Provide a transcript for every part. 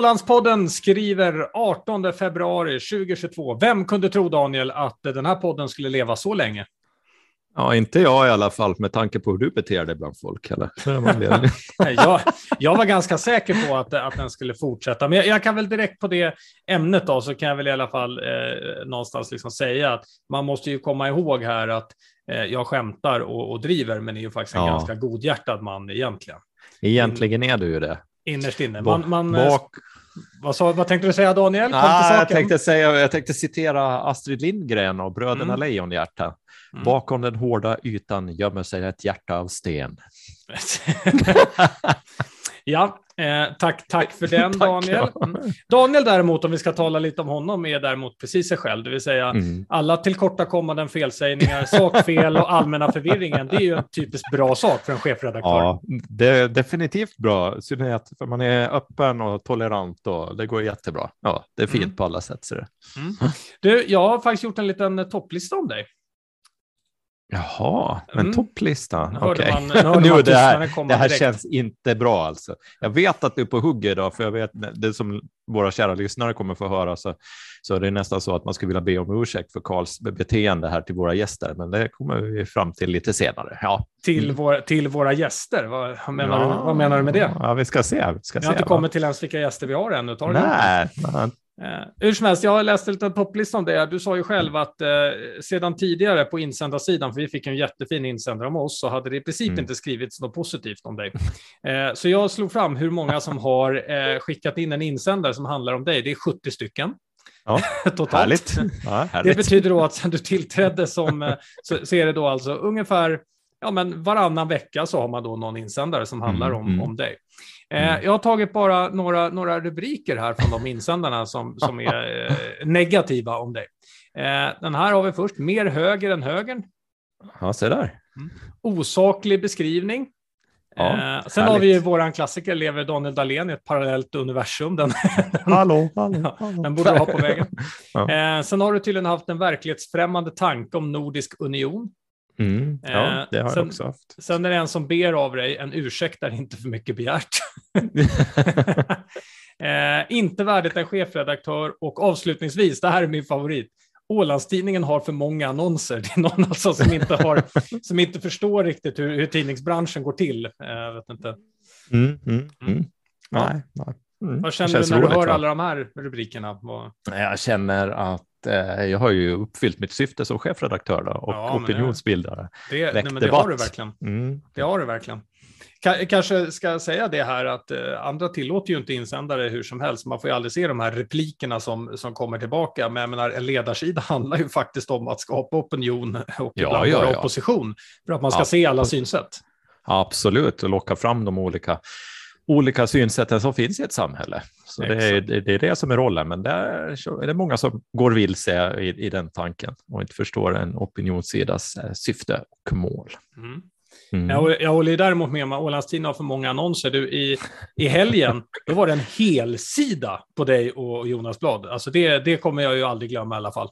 Ålandspodden skriver 18 februari 2022. Vem kunde tro, Daniel, att den här podden skulle leva så länge? Ja, inte jag i alla fall, med tanke på hur du beter dig bland folk. Eller? jag, jag var ganska säker på att, att den skulle fortsätta, men jag, jag, kan väl direkt på det ämnet då, så kan jag väl i alla fall eh, någonstans liksom säga att man måste ju komma ihåg här att eh, jag skämtar och, och driver, men är ju faktiskt en ja. ganska godhjärtad man egentligen. Egentligen är du ju det. Innerst inne. Man, man, eh, bak... vad, sa, vad tänkte du säga Daniel? Ah, jag, tänkte säga, jag tänkte citera Astrid Lindgren och Bröderna mm. Lejonhjärta. Mm. Bakom den hårda ytan gömmer sig ett hjärta av sten. ja, eh, tack, tack för den Daniel. Mm. Daniel däremot, om vi ska tala lite om honom, är däremot precis sig själv, det vill säga mm. alla tillkortakommanden, felsägningar, sakfel och allmänna förvirringen. Det är ju en typiskt bra sak för en chefredaktör. Ja, det är definitivt bra, synnerhet för man är öppen och tolerant och det går jättebra. Ja, det är fint mm. på alla sätt. Så det. Mm. Du, jag har faktiskt gjort en liten topplista om dig. Jaha, en mm. topplista. Okay. det här, det här känns inte bra alltså. Jag vet att du är på hugget idag, för jag vet det som våra kära lyssnare kommer få höra, så, så är det nästan så att man skulle vilja be om ursäkt för Karls beteende här till våra gäster, men det kommer vi fram till lite senare. Ja. Till, vår, till våra gäster? Vad menar, ja. du, vad menar du med det? Ja, vi ska se. Vi ska jag har inte kommit till ens vilka gäster vi har ännu. Tar Nej, Eh, hur som helst, jag har läst en liten topplista om det. Du sa ju själv att eh, sedan tidigare på insändarsidan, för vi fick en jättefin insändare om oss, så hade det i princip mm. inte skrivits något positivt om dig. Eh, så jag slog fram hur många som har eh, skickat in en insändare som handlar om dig. Det är 70 stycken. Ja, Totalt. Härligt. Ja, härligt. Det betyder då att sedan du tillträdde som, eh, så, så är det då alltså ungefär ja, men varannan vecka så har man då någon insändare som handlar mm, om, mm. om dig. Eh, mm. jag har tagit bara några, några rubriker här från de insändarna som, som är eh, negativa om dig. Eh, den här har vi först, mer höger än högern. Ja, se där. Mm. Osaklig beskrivning. Ja, eh, sen har vi ju våran klassiker, lever Daniel Dahlén i ett parallellt universum. Den, hallå, hallå, hallå. den borde du ha på vägen. ja. eh, sen har du tydligen haft en verklighetsfrämmande tanke om Nordisk union. Mm, ja, eh, det har sen, jag också haft. Sen är det en som ber av dig, en ursäkt är inte för mycket begärt. eh, inte värdigt en chefredaktör och avslutningsvis, det här är min favorit, Ålandstidningen har för många annonser. Det är någon alltså som inte, har, som inte förstår riktigt hur, hur tidningsbranschen går till. Eh, jag vet inte. Mm, mm, mm. Ja. Nej, nej. Mm. Vad känner du när du hör alla de här rubrikerna? Vad... Jag känner att eh, jag har ju uppfyllt mitt syfte som chefredaktör då, och ja, opinionsbildare. Det, nej, men det har du verkligen. Mm. Det har du verkligen. K kanske ska säga det här att eh, andra tillåter ju inte insändare hur som helst. Man får ju aldrig se de här replikerna som, som kommer tillbaka. Men jag menar, en ledarsida handlar ju faktiskt om att skapa opinion och ja, ibland ja, ja. opposition för att man ska se alla synsätt. Absolut, och locka fram de olika olika synsätten som finns i ett samhälle. Så det är, det är, det som är rollen, men det är det många som går vilse i, i den tanken och inte förstår en opinionssidas eh, syfte och mål. Mm. Mm. Jag, jag håller däremot med om att Ålandstidningen har för många annonser. Du, i, I helgen då var det en hel sida på dig och Jonas Blad. Alltså det, det kommer jag ju aldrig glömma i alla fall.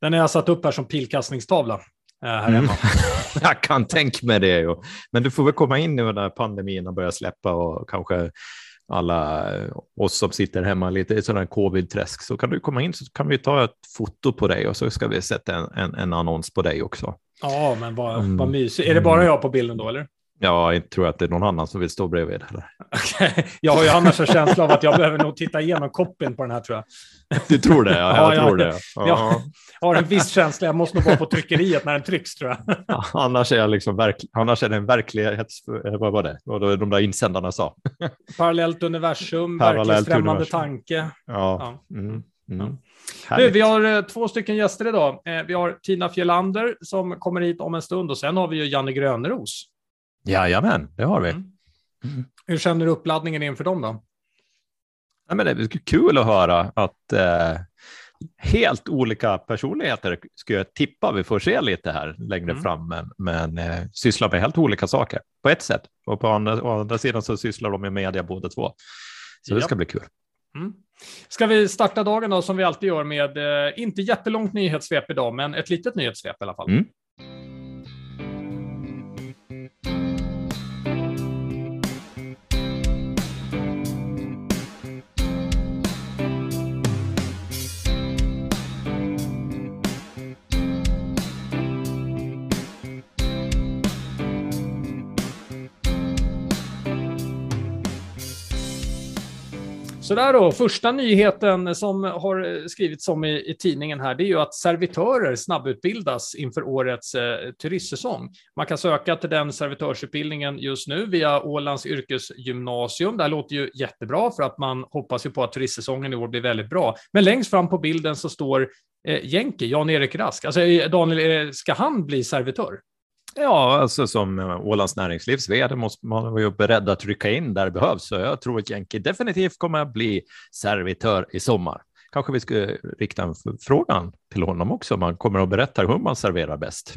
Den har jag satt upp här som pilkastningstavla här hemma. Mm. jag kan tänka mig det. Men du får väl komma in nu när pandemin har börjat släppa och kanske alla oss som sitter hemma lite i sådana covid-träsk så kan du komma in så kan vi ta ett foto på dig och så ska vi sätta en, en, en annons på dig också. Ja, men vad, mm. vad mysigt. Är det bara jag på bilden då eller? Ja, inte tror jag att det är någon annan som vill stå bredvid. Eller? Okay. Jag har ju annars en känsla av att jag behöver nog titta igenom koppen på den här tror jag. Du tror det? Ja, jag ja, tror det. Ja. Jag har en viss känsla, jag måste nog vara på tryckeriet när den trycks tror jag. Ja, annars, är jag liksom verk... annars är det en verklighets... Vad var det? Vad de där insändarna sa? Parallellt universum, verklighetsfrämmande tanke. Ja. Mm. Mm. Du, vi har eh, två stycken gäster idag. Eh, vi har Tina Fjellander som kommer hit om en stund och sen har vi ju Janne Grönros. Jajamän, det har vi. Mm. Mm. Hur känner du uppladdningen inför dem då? Ja, men det är kul att höra att eh, helt olika personligheter skulle jag tippa vi får se lite här längre mm. fram, men, men eh, sysslar med helt olika saker på ett sätt. Och på andra, å andra sidan så sysslar de med media båda två. Så det ska bli kul. Mm. Ska vi starta dagen då som vi alltid gör med, eh, inte jättelångt nyhetssvep idag, men ett litet nyhetssvep i alla fall. Mm. Sådär då, första nyheten som har skrivits om i, i, tidningen här, det är ju att servitörer snabbutbildas inför årets eh, turistsäsong. Man kan söka till den servitörsutbildningen just nu via Ålands yrkesgymnasium. Det här låter ju jättebra för att man hoppas ju på att turistsäsongen i år blir väldigt bra. Men längst fram på bilden så står eh, Jenke, Jan-Erik Rask. Alltså eh, Daniel, eh, ska han bli servitör? Ja, alltså som Ålands näringslivs vd måste man vara ju beredd att rycka in där det behövs. Så jag tror att Jänke definitivt kommer att bli servitör i sommar. Kanske vi ska rikta en fråga till honom också. Man kommer att berätta hur man serverar bäst.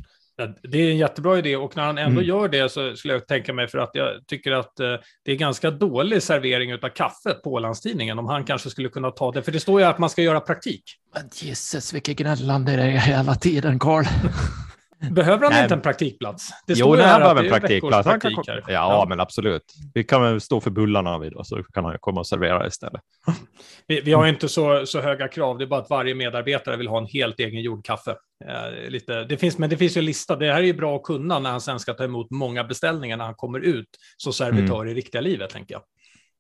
Det är en jättebra idé och när han ändå mm. gör det så skulle jag tänka mig för att jag tycker att eh, det är ganska dålig servering av kaffe på Ålandstidningen om han kanske skulle kunna ta det. För det står ju att man ska göra praktik. Men gisses vilket gnällande det är hela tiden, Karl. Behöver han Nej. inte en praktikplats? Det jo, det här behöver en praktikplats. Praktik kan, ja, ja, men absolut. Vi kan väl stå för bullarna vid och så kan han komma och servera istället. Vi, vi har inte så, så höga krav, det är bara att varje medarbetare vill ha en helt egen gjord kaffe. Eh, lite, det finns, men det finns ju en lista, det här är ju bra att kunna när han sen ska ta emot många beställningar när han kommer ut som servitör mm. i riktiga livet, tänker jag.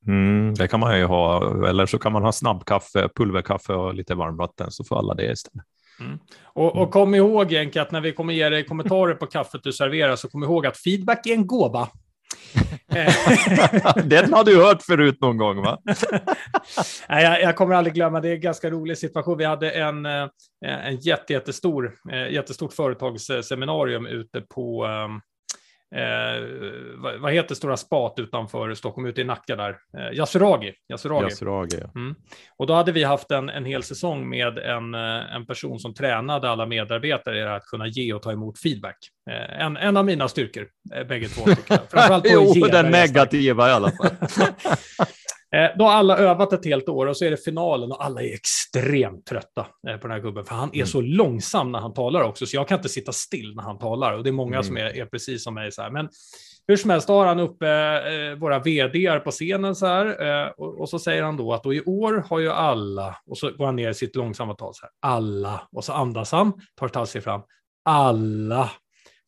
Mm, det kan man ju ha, eller så kan man ha snabbkaffe, pulverkaffe och lite varmvatten så får alla det istället. Mm. Och, och, kom ihåg Jenke att när vi kommer ge dig kommentarer på kaffet du serverar så kom ihåg att feedback är en gåva. Den har du hört förut någon gång va? Nej, jag, jag, kommer aldrig glömma, det är en ganska rolig situation. Vi hade en, eh, en jätte, jättestor, eh, jättestort företagsseminarium ute på um, eh, vad, vad, heter stora spat utanför Stockholm, ute i Nacka där? Eh, Yasuragi. Yasuragi. Yasuragi ja. mm. Och då hade vi haft en, en hel säsong med en, eh, en person som tränade alla medarbetare i att kunna ge och ta emot feedback. Eh, en, en av mina styrkor, eh, bägge två. Framförallt på jo, ge, den negativa i alla fall. Eh, då har alla övat ett helt år och så är det finalen och alla är extremt trötta eh, på den här gubben. För han är mm. så långsam när han talar också, så jag kan inte sitta still när han talar. Och det är många mm. som är, är, precis som mig. Så här. Men hur som helst, då har han uppe eh, våra vd på scenen så här. Eh, och, och, så säger han då att då i år har ju alla, och så går han ner i sitt långsamma tal så här. Alla, och så andas han, tar halvsteg fram. Alla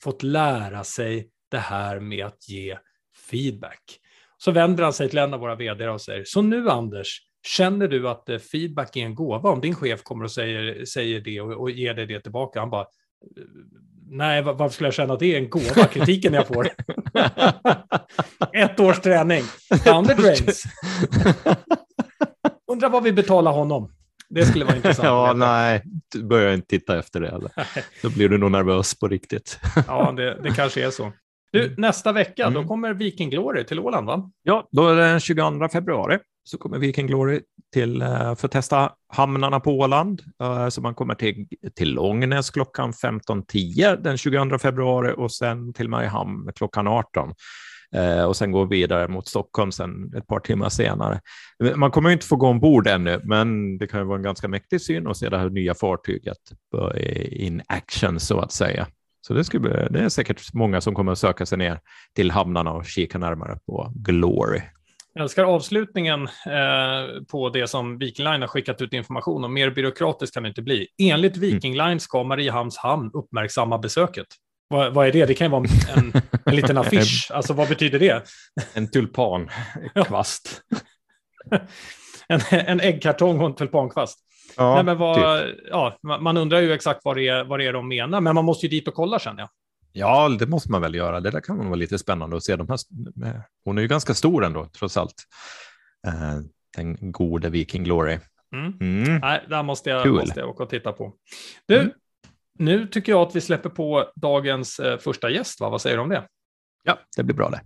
fått lära sig det här med att ge feedback. Så vänder han sig till en av våra vd och säger, så nu Anders, känner du att eh, feedback är en gåva om din chef kommer och säger, säger det och, och ger dig det tillbaka? Han bara, nej, varför skulle jag känna att det är en gåva, kritiken jag får? Ett års träning, down the drains. Undrar vad vi betalar honom. Det skulle vara intressant. ja, nej, börja inte titta efter det. Eller. Då blir du nog nervös på riktigt. ja, det, det kanske är så. Du, mm. nästa vecka, mm. då kommer Viking Glory till Åland, va? Ja, då är det den 22 februari så kommer Viking Glory till, uh, för att testa hamnarna på Åland. Uh, så man kommer till, till Långnäs klockan 15.10 den 22 februari och sen till Mariehamn klockan 18. Uh, och sen går vidare mot Stockholm sen ett par timmar senare. Man kommer inte få gå ombord ännu, men det kan ju vara en ganska mäktig syn att se det här nya fartyget in action så att säga. Så det, skulle, det är säkert många som kommer att söka sig ner till hamnarna och kika närmare på Glory. Jag älskar avslutningen eh, på det som Viking Line har skickat ut information om. Mer byråkratiskt kan det inte bli. Enligt mm. Viking Line ska Mariehamns hamn uppmärksamma besöket. Vad, vad, är det? Det kan ju vara en, en liten affisch. Alltså vad betyder det? En tulpankvast. en, en äggkartong och en tulpankvast. Ja, Nej, men vad, typ. ja, man undrar ju exakt vad det, är, vad det är de menar, men man måste ju dit och kolla känner jag. Ja, det måste man väl göra. Det där kan vara lite spännande att se. De här, hon är ju ganska stor ändå, trots allt. Eh, den gode Viking Glory. Mm. Mm. Nej, där måste jag, cool. måste jag åka och titta på. Du, mm. nu tycker jag att vi släpper på dagens eh, första gäst. Va? Vad säger du om det? Ja, det blir bra det.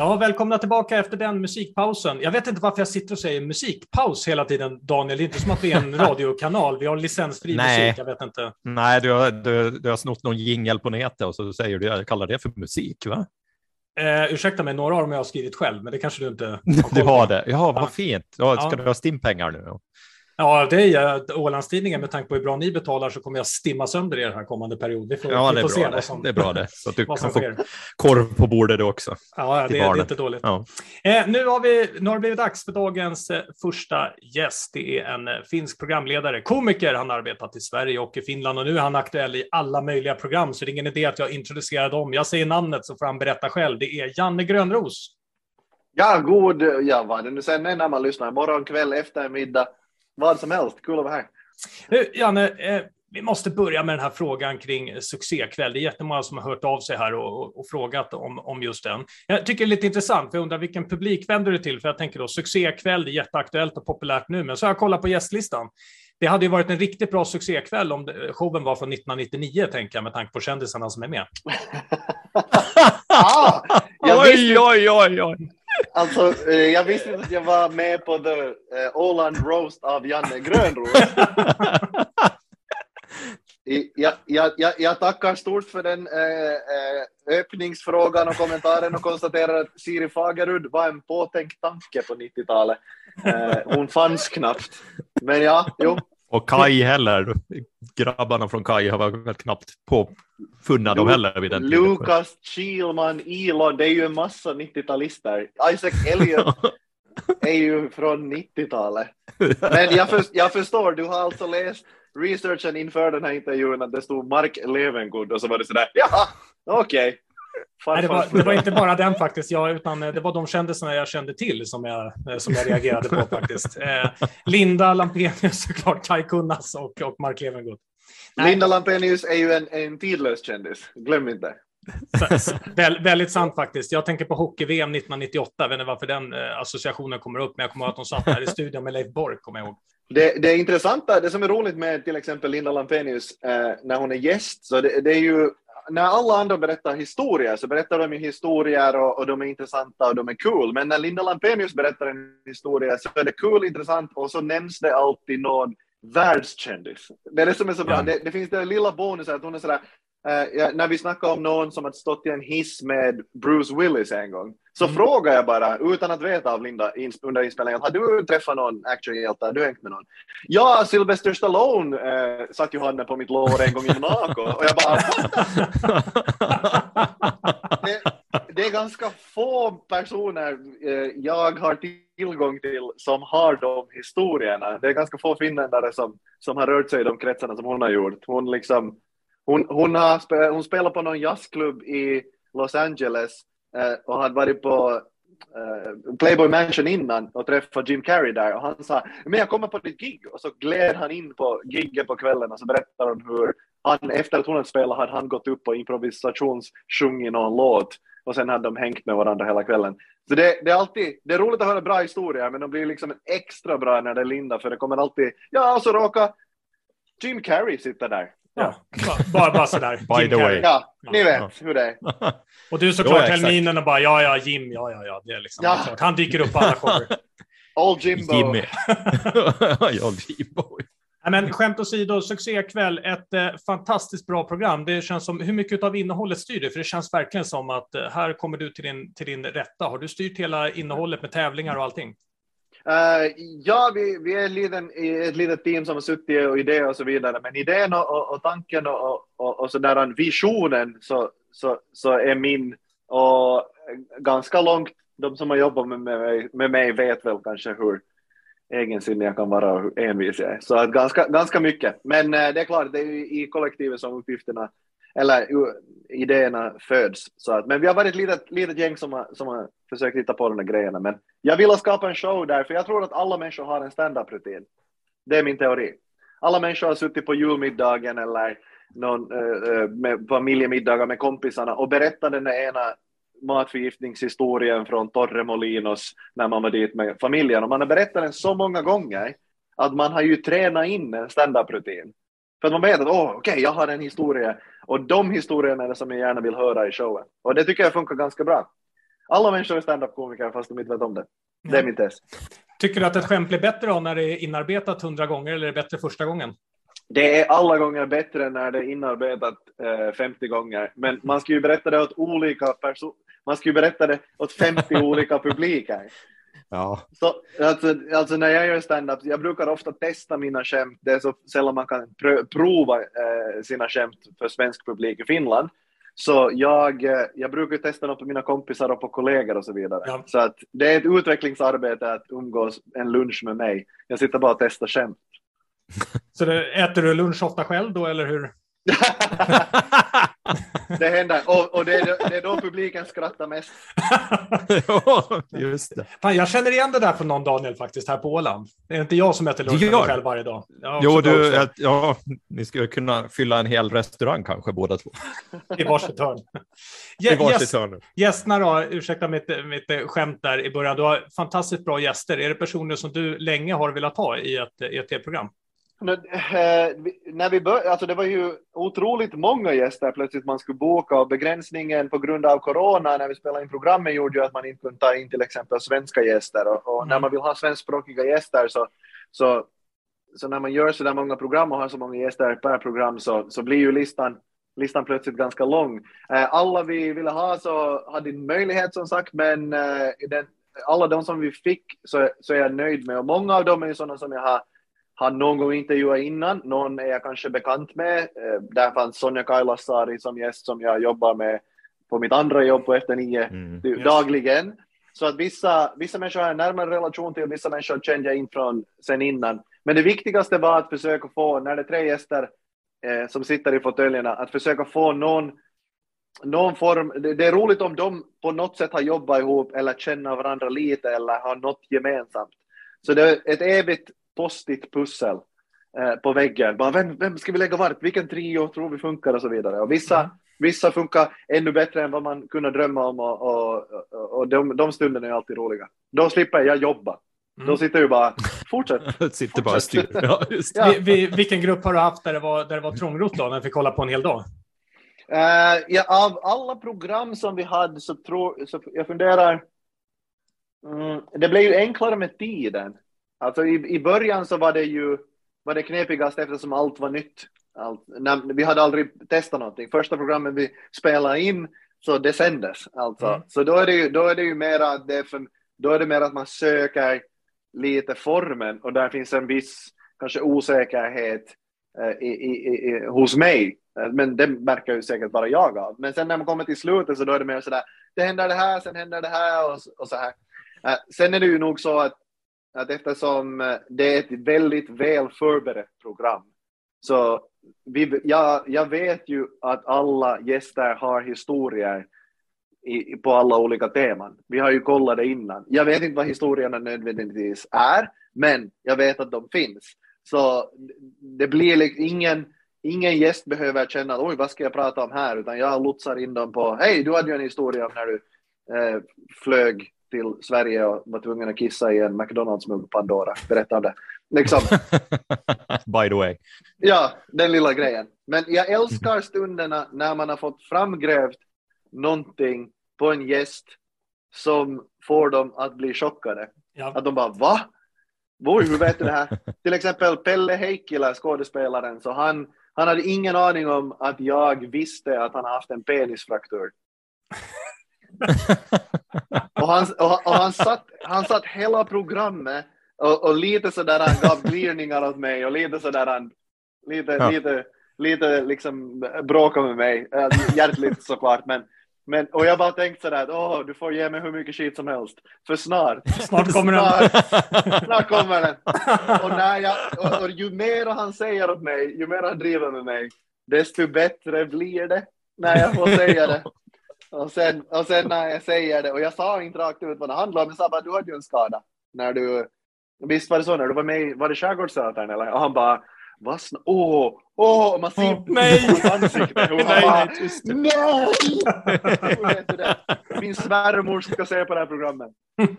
Ja, välkomna tillbaka efter den musikpausen. Jag vet inte varför jag sitter och säger musikpaus hela tiden, Daniel. Det är inte som att vi är en radiokanal. Vi har licensfri Nej. musik, jag vet inte. Nej, du har, du, du har snott någon jingel på nätet och så säger du, jag kallar det för musik, va? Eh, ursäkta mig, några av dem har jag skrivit själv, men det kanske du inte har Du har det? Ja, vad ja. fint. Ja, ska ja. du ha stimpengar nu? Ja, det är Ålandstidningen med tanke på hur bra ni betalar så kommer jag stimma sönder er här kommande period. Vi får, ja, vi får se det. vad som, det är bra det. Så att du kan få sker. korv på bordet också. Ja, det, det är inte dåligt. Ja. Eh, nu, har vi, nu har det blivit dags för dagens eh, första gäst. Det är en eh, finsk programledare, komiker. Han har arbetat i Sverige och i Finland och nu är han aktuell i alla möjliga program, så det är ingen idé att jag introducerar dem. Jag säger namnet så får han berätta själv. Det är Janne Grönros. Ja, god, ja vad det nu sen är när man lyssnar, morgon, kväll, eftermiddag, vad som helst. Kul att vara här. Nu, Janne, eh, vi måste börja med den här frågan kring succékväll. Det är jättemånga som har hört av sig här och, och, och frågat om, om just den. Jag tycker det är lite intressant, för jag undrar vilken publik vänder du till? För jag tänker då succékväll, det är jätteaktuellt och populärt nu, men så har jag kollat på gästlistan. Det hade ju varit en riktigt bra succékväll om showen var från 1999, tänker jag, med tanke på kändisarna som är med. ah, oj, oj, oj, oj. Alltså, eh, jag visste inte att jag var med på the eh, uh, Åland Roast av Janne Grönros. jag, jag, jag, jag, tackar stort för den äh, öppningsfrågan och kommentaren och konstaterar att Siri Fagerud var en påtänkt tanke på 90-talet. Äh, hon fanns knappt. Men ja, jo, och Kai heller, grabbarna från Kai har väl knappt påfunna dem heller vid den tiden. Lukas, Kielman, Elon, det är ju en massa 90-talister. Isaac Elliot är ju från 90-talet. Men jag, för, jag förstår, du har alltså läst researchen inför den här intervjun att det stod Mark Levengood och så var det sådär, ja, okej. Okay. Nej, det, var, det, var, inte bara den faktiskt, jag, utan eh, det var de kändisarna jag kände till som jag, eh, som jag reagerade på faktiskt. Eh, Linda Lampenius såklart, Kai Kunnas och, och Mark Levengood. Linda Lampenius är ju en, en tidlös kändis, glöm inte. Så, så, väl, väldigt sant faktiskt. Jag tänker på hockey-VM 1998, jag vet inte varför den eh, associationen kommer upp, men jag kommer ihåg att de satt här i studion med Leif Bork, kommer jag ihåg. Det, det intressanta, det som är roligt med till exempel Linda Lampenius eh, när hon är gäst, så det, det, är ju när alla andra berättar historier så berättar de ju historier och, och, de är intressanta och de är cool. Men när Linda Lampenius berättar en historia så är det cool, intressant och så nämns det alltid någon världskändis. Det är det som är så bra. Ja. Det, det, finns det lilla bonusen att hon är sådär, Uh, ja, när vi snackade om någon som hade stått i en hiss med Bruce Willis en gång, så mm. frågar jag bara, utan att veta av Linda under inspelningen, har du träffat någon actionhjälte? Har du hängt med någon? Ja, Sylvester Stallone uh, satt ju handen på mitt lår en gång i Monaco. Och jag bara, det, det, är ganska få personer uh, jag har tillgång till som har de historierna. Det är ganska få finländare som, som har rört sig i de kretsarna som hon har gjort. Hon liksom hon, hon, har hon spelar på någon jazzklubb i Los Angeles eh, och hade varit på eh, Playboy Mansion innan och träffat Jim Carrey där och han sa men jag kommer på ditt gig och så gled han in på gigget på kvällen och så berättar hon hur han efter att hon hade spelat hade han gått upp och improvisationssjungit någon låt och sen hade de hängt med varandra hela kvällen. Så det, det, är alltid, det är roligt att höra bra historier men de blir liksom extra bra när det är Linda för det kommer alltid, ja och så råkar Jim Carrey sitta där Ja, bara, bara sådär. By the way. Ja, ni vet ja. hur det är. Och du såklart Helminen och bara ja, ja, Jim, ja, ja, ja. Det är liksom, ja. Det är Han dyker upp på alla shower. Old Jimbo. Jimmy. Old Jimbo. men skämt åsido, succékväll, ett eh, fantastiskt bra program. Det känns som, hur mycket av innehållet styr du? För det känns verkligen som att eh, här kommer du till din, till din rätta. Har du styrt hela innehållet med tävlingar och allting? Uh, ja, vi, vi är liten, ett litet team som har suttit och idéer och så vidare, men idén och, och, och tanken och, och, och så där visionen så, så, så är min och ganska långt, de som har jobbat med mig, med mig vet väl kanske hur egensinnig jag kan vara och hur envis jag är. Så att ganska, ganska mycket, men uh, det är klart, det är i kollektivet som uppgifterna eller eh, idéerna föds. Så att, men vi har varit ett litet, litet gäng som har, som har försökt hitta på de där grejerna. Men jag vill skapa en show där, för jag tror att alla människor har en standup-rutin. Det är min teori. Alla människor har suttit på julmiddagen eller någon, äh, med familjemiddagar med kompisarna och berättat den där ena matförgiftningshistorien från Torre Molinos när man var dit med familjen. Och man har berättat den så många gånger att man har ju tränat in en standup-rutin. För att man vet att åh, okej, okay, jag har en historia och de historierna är det som jag gärna vill höra i showen. Och det tycker jag funkar ganska bra. Alla människor är standup-komiker fast de inte vet om det. Det är min tes. Tycker du att ett skämt blir bättre då när det är inarbetat hundra gånger eller är det bättre första gången? Det är alla gånger bättre när det är inarbetat eh, 50 gånger, men man ska ju berätta det åt olika personer. Man ska ju berätta det åt 50 olika publiker. Ja. Så, alltså, alltså när jag gör stand-up, jag brukar ofta testa mina skämt. Det är så sällan man kan pr prova eh, sina skämt för svensk publik i Finland. Så jag, eh, jag brukar testa dem på mina kompisar och på kollegor och så vidare. Ja. Så att det är ett utvecklingsarbete att umgås en lunch med mig. Jag sitter bara och testar skämt. Så det, äter du lunch ofta själv då, eller hur? det händer, och, och det, är, det är då publiken skrattar mest. ja, just det. Fan, jag känner igen det där från någon Daniel faktiskt här på Åland. Det är inte jag som äter lunch jag... själv varje dag. Jo, du, ja, ni skulle kunna fylla en hel restaurang kanske båda två. I varsitt hörn. I varsitt hörn. Gästerna då, ursäkta mitt, mitt skämt där i början. Du har fantastiskt bra gäster. Är det personer som du länge har velat ha i ett, i ett tv-program? Eh, när vi bör, alltså det var ju otroligt många gäster plötsligt man skulle boka och begränsningen på grund av corona när vi spelade in programmet gjorde ju att man inte kunde ta in till exempel svenska gäster och, och när mm. man vill ha svenskspråkiga gäster så, så, så när man gör så där många program och har så många gäster per program så, så blir ju listan listan plötsligt ganska lång. Eh, alla vi ville ha så hade en möjlighet som sagt men eh, alla de som vi fick så, så är jag nöjd med och många av dem är sådana som jag har har någon gång intervjuat innan, någon är jag kanske bekant med. Eh, där fanns Sonja Kailasari som gäst som jag jobbar med på mitt andra jobb på Efter nio mm. dagligen. Så att vissa, vissa människor har en närmare relation till, vissa människor känner jag in från sen innan. Men det viktigaste var att försöka få, när det är tre gäster eh, som sitter i fåtöljerna, att försöka få någon, någon form, det, det, är roligt om de på något sätt har jobbat ihop eller känner varandra lite eller har något gemensamt. Så det är ett evigt postigt pussel eh, på väggen. Bara, vem, vem ska vi lägga vart? Vilken trio tror vi funkar och så vidare. Och vissa, mm. vissa funkar ännu bättre än vad man kunde drömma om och, och, och de, de stunderna är alltid roliga. Då slipper jag jobba. Mm. Då sitter vi bara, fortsätt. sitter bara styr. Ja, ja. Vi, vi, vilken grupp har du haft där det var, där det var trångrott då, när vi fick kolla på en hel dag? Uh, ja, av alla program som vi hade så tror så jag funderar, mm, det blev ju enklare med tiden. Alltså i, i början så var det ju var det knepigast eftersom allt var nytt. Allt, när, vi hade aldrig testat någonting. Första programmet vi spelade in så det sändes alltså. Mm. Så då är det ju, då är det ju mer att det för, då är det mer att man söker lite formen och där finns en viss kanske osäkerhet eh, i, i, i, hos mig. Men det märker ju säkert bara jag av. Men sen när man kommer till slutet så då är det mer sådär, det händer det här, sen händer det här och, och så här. Eh, sen är det ju nog så att att eftersom eh, det är ett väldigt väl förberett program så vi, jag, jag vet ju att alla gäster har historier i, på alla olika teman. Vi har ju kollat det innan. Jag vet inte vad historierna nödvändigtvis är, men jag vet att de finns. Så det blir liksom ingen, ingen gäst behöver känna att oj, vad ska jag prata om här, utan jag lotsar in dem på, hej, du hade ju en historia om när du eh, flög till Sverige och var tvungen att kissa i en McDonalds-mugg Pandora. Berätta om det. Liksom. By the way. Ja, den lilla grejen. Men jag älskar stunderna när man har fått framgrävt någonting på en gäst som får dem att bli chockade. Ja. Att de bara va? Oj, hur vet du det här? Till exempel Pelle Heikkilä, skådespelaren, så han, han hade ingen aning om att jag visste att han haft en penisfraktur och han, och, och, han, satt, han satt hela programmet och, och lite sådär han gav glidningar åt mig och lite sådär han lite, ja. lite, lite liksom bråkade med mig. Hjärtligt såklart, men, men och jag bara tänkte sådär åh, du får ge mig hur mycket skit som helst. För snart. Snart kommer den. Snart, kommer den. Och, när jag, och, och ju mer han säger åt mig, ju mer han driver med mig, desto bättre blir det när jag får säga det. Och sen, och sen när jag säger det, och jag sa inte rakt ut vad det handlade om, jag sa bara du hade ju en skada när du, visst var det så när du var med var det Skärgårdssätaren eller? Och han bara, vad snart, åh, åh, man ser oh, nej. ansikte. Nej, bara, nej, nej! Min svärmor ska se på det här programmet.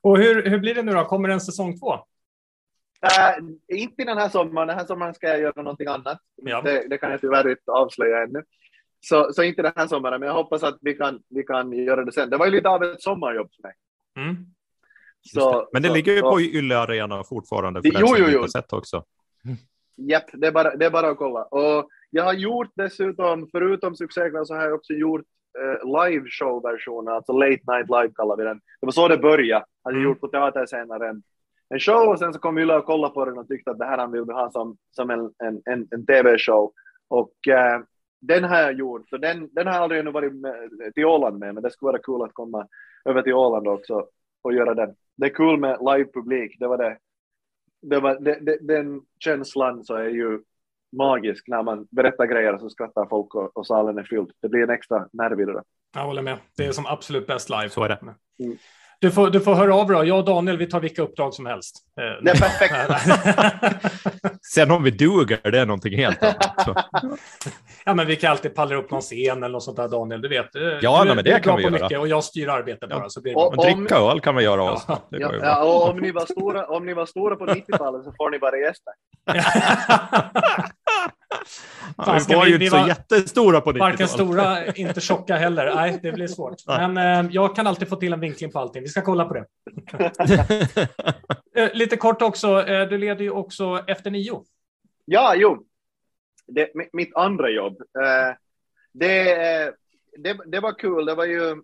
och hur, hur blir det nu då? Kommer det en säsong två? Uh, inte den här sommaren. Den här sommaren ska jag göra någonting annat. Ja. Det, det, kan jag tyvärr inte avslöja ännu. Så, så inte den här sommaren, men jag hoppas att vi kan, vi kan göra det sen. Det var ju lite av ett sommarjobb för mig. Mm. Så, det. Men det så, ligger ju så, på Yle Arena fortfarande för det, den som jo, jo. inte sett också. Japp, det är, bara, det är bara att kolla. Och jag har gjort dessutom, förutom succéklass, så har jag också gjort uh, live show-versionen, alltså late night live kallar vi den. Det var så det började, hade mm. gjort på teaterscenen en show och sen så kom Yle och kollade på den och tyckte att det här vill vi ha som, som en, en, en, en tv-show. Och eh, den har jag gjort, så den, den har jag aldrig ännu varit med, till Åland med, men det skulle vara kul att komma över till Åland också och göra den. Det är kul med live-publik, det var det. det, var, det, det den känslan så är ju magisk när man berättar grejer så skrattar folk och, och salen är fylld. Det blir en extra nerv i det. Jag håller med. Det är som absolut bäst live. Så är det. Mm. Du får, du får höra av dig. Jag och Daniel, vi tar vilka uppdrag som helst. Eh, är perfekt. Sen om vi duger, det är någonting helt annat. ja, men vi kan alltid palla upp någon scen eller något sånt där, Daniel. Du vet. Ja, du, men det kan vi göra. Mycket, och jag styr arbetet bara. Ja. Så blir det och, dricka öl kan vi göra ja. också. Ja, ja, och om ni, var stora, om ni var stora på 90-talet så får ni bara gäster. Ja, vi var ju inte så var, jättestora på 90-talet. Varken stora, inte tjocka heller. Nej, det blir svårt. Men eh, jag kan alltid få till en vinkling på allting. Vi ska kolla på det. Eh, lite kort också, eh, du leder ju också efter nio. Ja, jo. Det, mitt andra jobb. Eh, det, det, det var kul. Det var ju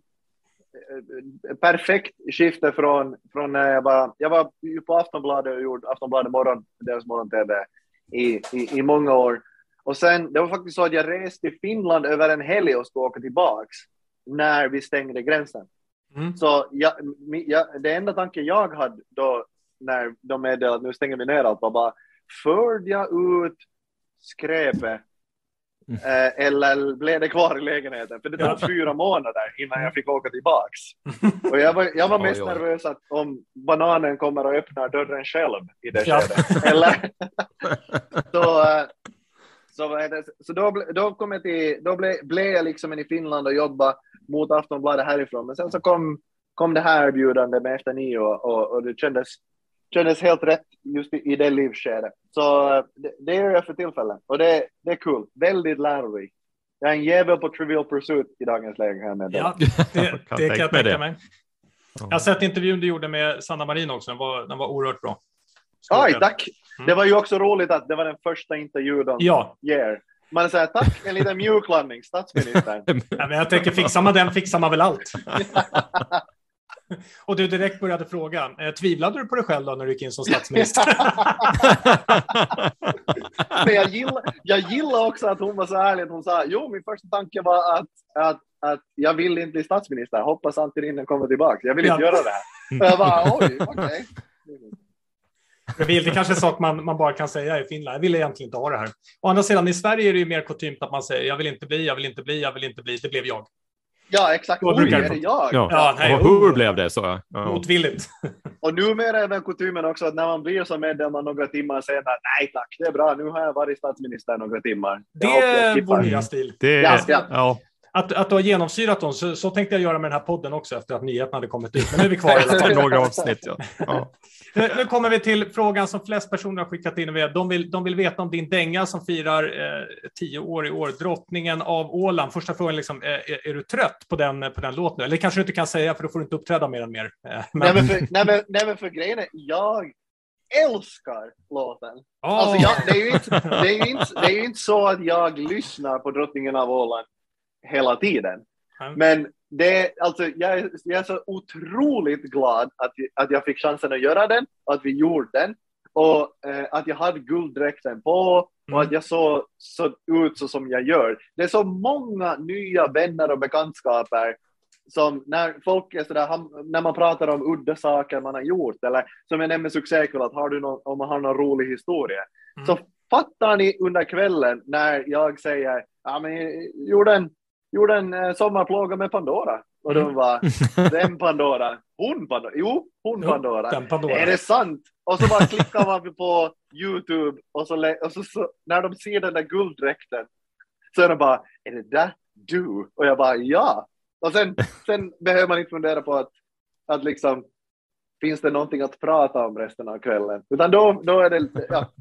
perfekt skifte från, från när jag var, jag var på Aftonbladet och gjorde Aftonbladet morgon, deras morgon-tv i, i, i många år. Och sen, det var faktiskt så att jag reste till Finland över en helg och skulle åka tillbaks när vi stängde gränsen. Mm. Så jag, jag, det enda tanken jag hade då när de meddelade att nu stänger vi ner allt var bara, förde jag ut skräpet Mm. Eh, eller blev det kvar i lägenheten? För det tog ja. fyra månader innan jag fick åka tillbaks. Och jag var, jag var mest oj, oj. nervös att om bananen kommer och öppnar dörren själv i det ja. skedet. Eller? så, så, så då, då, kom jag till, då blev, blev jag liksom i Finland och jobbade mot Aftonbladet härifrån. Men sen så kom, kom det här erbjudandet med Efter nio och, och, och det kändes, kändes helt rätt just i, i det livsskedet. Så det, det gör jag för tillfället och det, det är kul, väldigt lärorikt. Jag är en jävel på Trivial Pursuit i dagens läge. Här med ja, det, det kan jag tänka mig. Jag har sett intervjun du gjorde med Sanna Marin också, den var, den var oerhört bra. Oj, tack! Mm. Det var ju också roligt att det var den första intervjun ja. ger. Man säger tack, en liten mjuklandning, statsministern. ja, men jag tänker, fixar man den fixar man väl allt. Och du direkt började fråga, eh, tvivlade du på dig själv då när du gick in som statsminister? Men jag gillar, jag gillar också att hon var så ärlig hon sa, jo, min första tanke var att, att, att jag vill inte bli statsminister, hoppas Antirinen kommer tillbaka, jag vill inte ja. göra det här. Och jag bara, oj, okej. Okay. Vill, det kanske är sak man, man bara kan säga i Finland. Jag vill egentligen inte ha det här. Å andra sidan, i Sverige är det ju mer kutymt att man säger jag vill inte bli, jag vill inte bli, jag vill inte bli, det blev jag. Ja, exakt. Oj, är det jag? Ja, ja nej, och hur blev det så? Ja. Motvilligt. Och numera är den kutymen också att när man blir som medlem några timmar senare, nej tack, det är bra, nu har jag varit statsminister några timmar. Det är vår nya stil. Det, ja, ja att, att du har genomsyrat dem. Så, så tänkte jag göra med den här podden också efter att nyheterna hade kommit ut. Men nu är vi kvar. Efter några avsnitt, ja. ja. Nu, nu, kommer vi till frågan som flest personer har skickat in. De vill, de vill veta om din dänga som firar eh, tio år i år, Drottningen av Åland. Första frågan, liksom, är, är, är, du trött på den, på den låten? Eller kanske du inte kan säga, för då får du inte uppträda mer än mer. Men... Nej, men för, nej, men, nej, men för grejen är, jag älskar låten. Oh. Alltså jag, det, är ju inte, det, är inte, det är ju inte så att jag lyssnar på Drottningen av Åland hela tiden. Mm. Men det, alltså, jag, är, jag är så otroligt glad att, att jag fick chansen att göra den att vi gjorde den och eh, att jag hade gulddräkten på och mm. att jag såg så ut så som jag gör. Det är så många nya vänner och bekantskaper som när folk är sådär, när man pratar om udda saker man har gjort eller som jag nämnde succékväll, att har du någon, om man har någon rolig historia, mm. så fattar ni under kvällen när jag säger, ja men jag gjorde en gjorde en eh, sommarplåga med Pandora. Och de var, mm. vem Pandora? Hon Pandora? Jo, hon jo, Pandora. Pandora. Är det sant? Och så bara klickar man på YouTube och så, och så, så när de ser den där gulddräkten så är de bara, är det där du? Och jag bara, ja. Och sen, sen behöver man inte fundera på att, att liksom, finns det någonting att prata om resten av kvällen? Utan då, då är det, ja,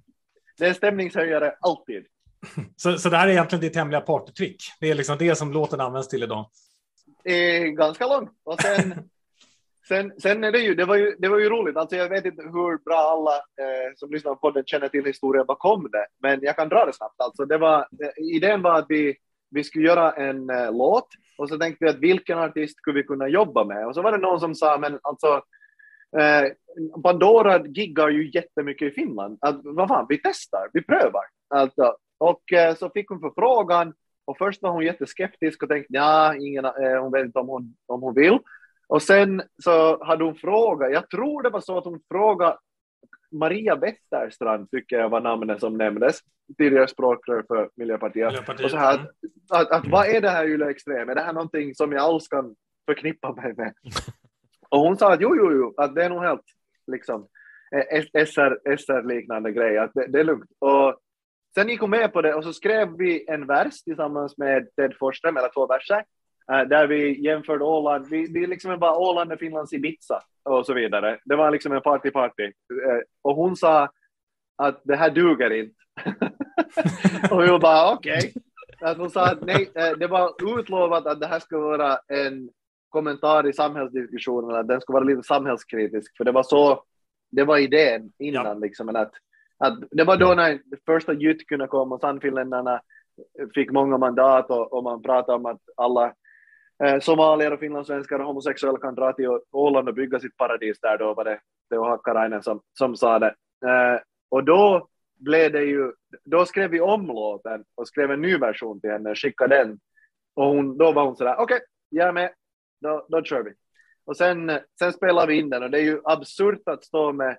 det är stämningshöjare alltid. Så, så det här är egentligen ditt hemliga partytrick? Det är liksom det som låten används till idag? Eh, ganska långt. Och sen, sen, sen är det ju, det var ju, det var ju roligt. Alltså jag vet inte hur bra alla eh, som lyssnar på podden känner till historien bakom det, men jag kan dra det snabbt. Alltså det var, idén var att vi, vi skulle göra en uh, låt och så tänkte vi att vilken artist skulle vi kunna jobba med? Och så var det någon som sa, men alltså Eh, Pandora giggar ju jättemycket i Finland. Att, vad fan, vi testar, vi prövar. Alltså, och eh, så fick hon förfrågan och först var hon jätteskeptisk och tänkte ja, ingen, eh, hon vet inte om hon, om hon vill. Och sen så hade hon frågat, jag tror det var så att hon frågade Maria Wetterstrand, tycker jag var namnet som nämndes, tidigare språkrör för Miljöpartiet. Miljöpartiet. Och så här, att, att, att, vad är det här Yle Extrem? Är det här någonting som jag alls kan förknippa mig med? Och hon sa att jo, jo, jo, att det är nog helt liksom SR-liknande grej, att det, det, är lugnt. Och sen gick hon med på det och så skrev vi en vers tillsammans med Ted Forsström, eller två verser, äh, där vi jämförde Åland, vi, vi liksom var Åland och Finlands Ibiza och så vidare. Det var liksom en party-party. Äh, och hon sa att det här duger inte. och vi bara okej. Okay. hon sa att nej, äh, det var utlovat att det här skulle vara en kommentar i samhällsdiskussionerna, den ska vara lite samhällskritisk, för det var så, det var idén innan ja. liksom, att, att det var då när första Jytt kunde komma och Sannfinländarna fick många mandat och, och man pratade om att alla eh, somalier och finlandssvenskar och homosexuella kan dra till Åland och bygga sitt paradis där, då var det Teo Hakkarainen som, som sa det. Eh, och då blev det ju, då skrev vi om låten och skrev en ny version till henne, skickade den. Och hon, då var hon sådär, okej, okay, jag är med, då, då kör vi. Och sen, sen spelar vi in den och det är ju absurt att stå med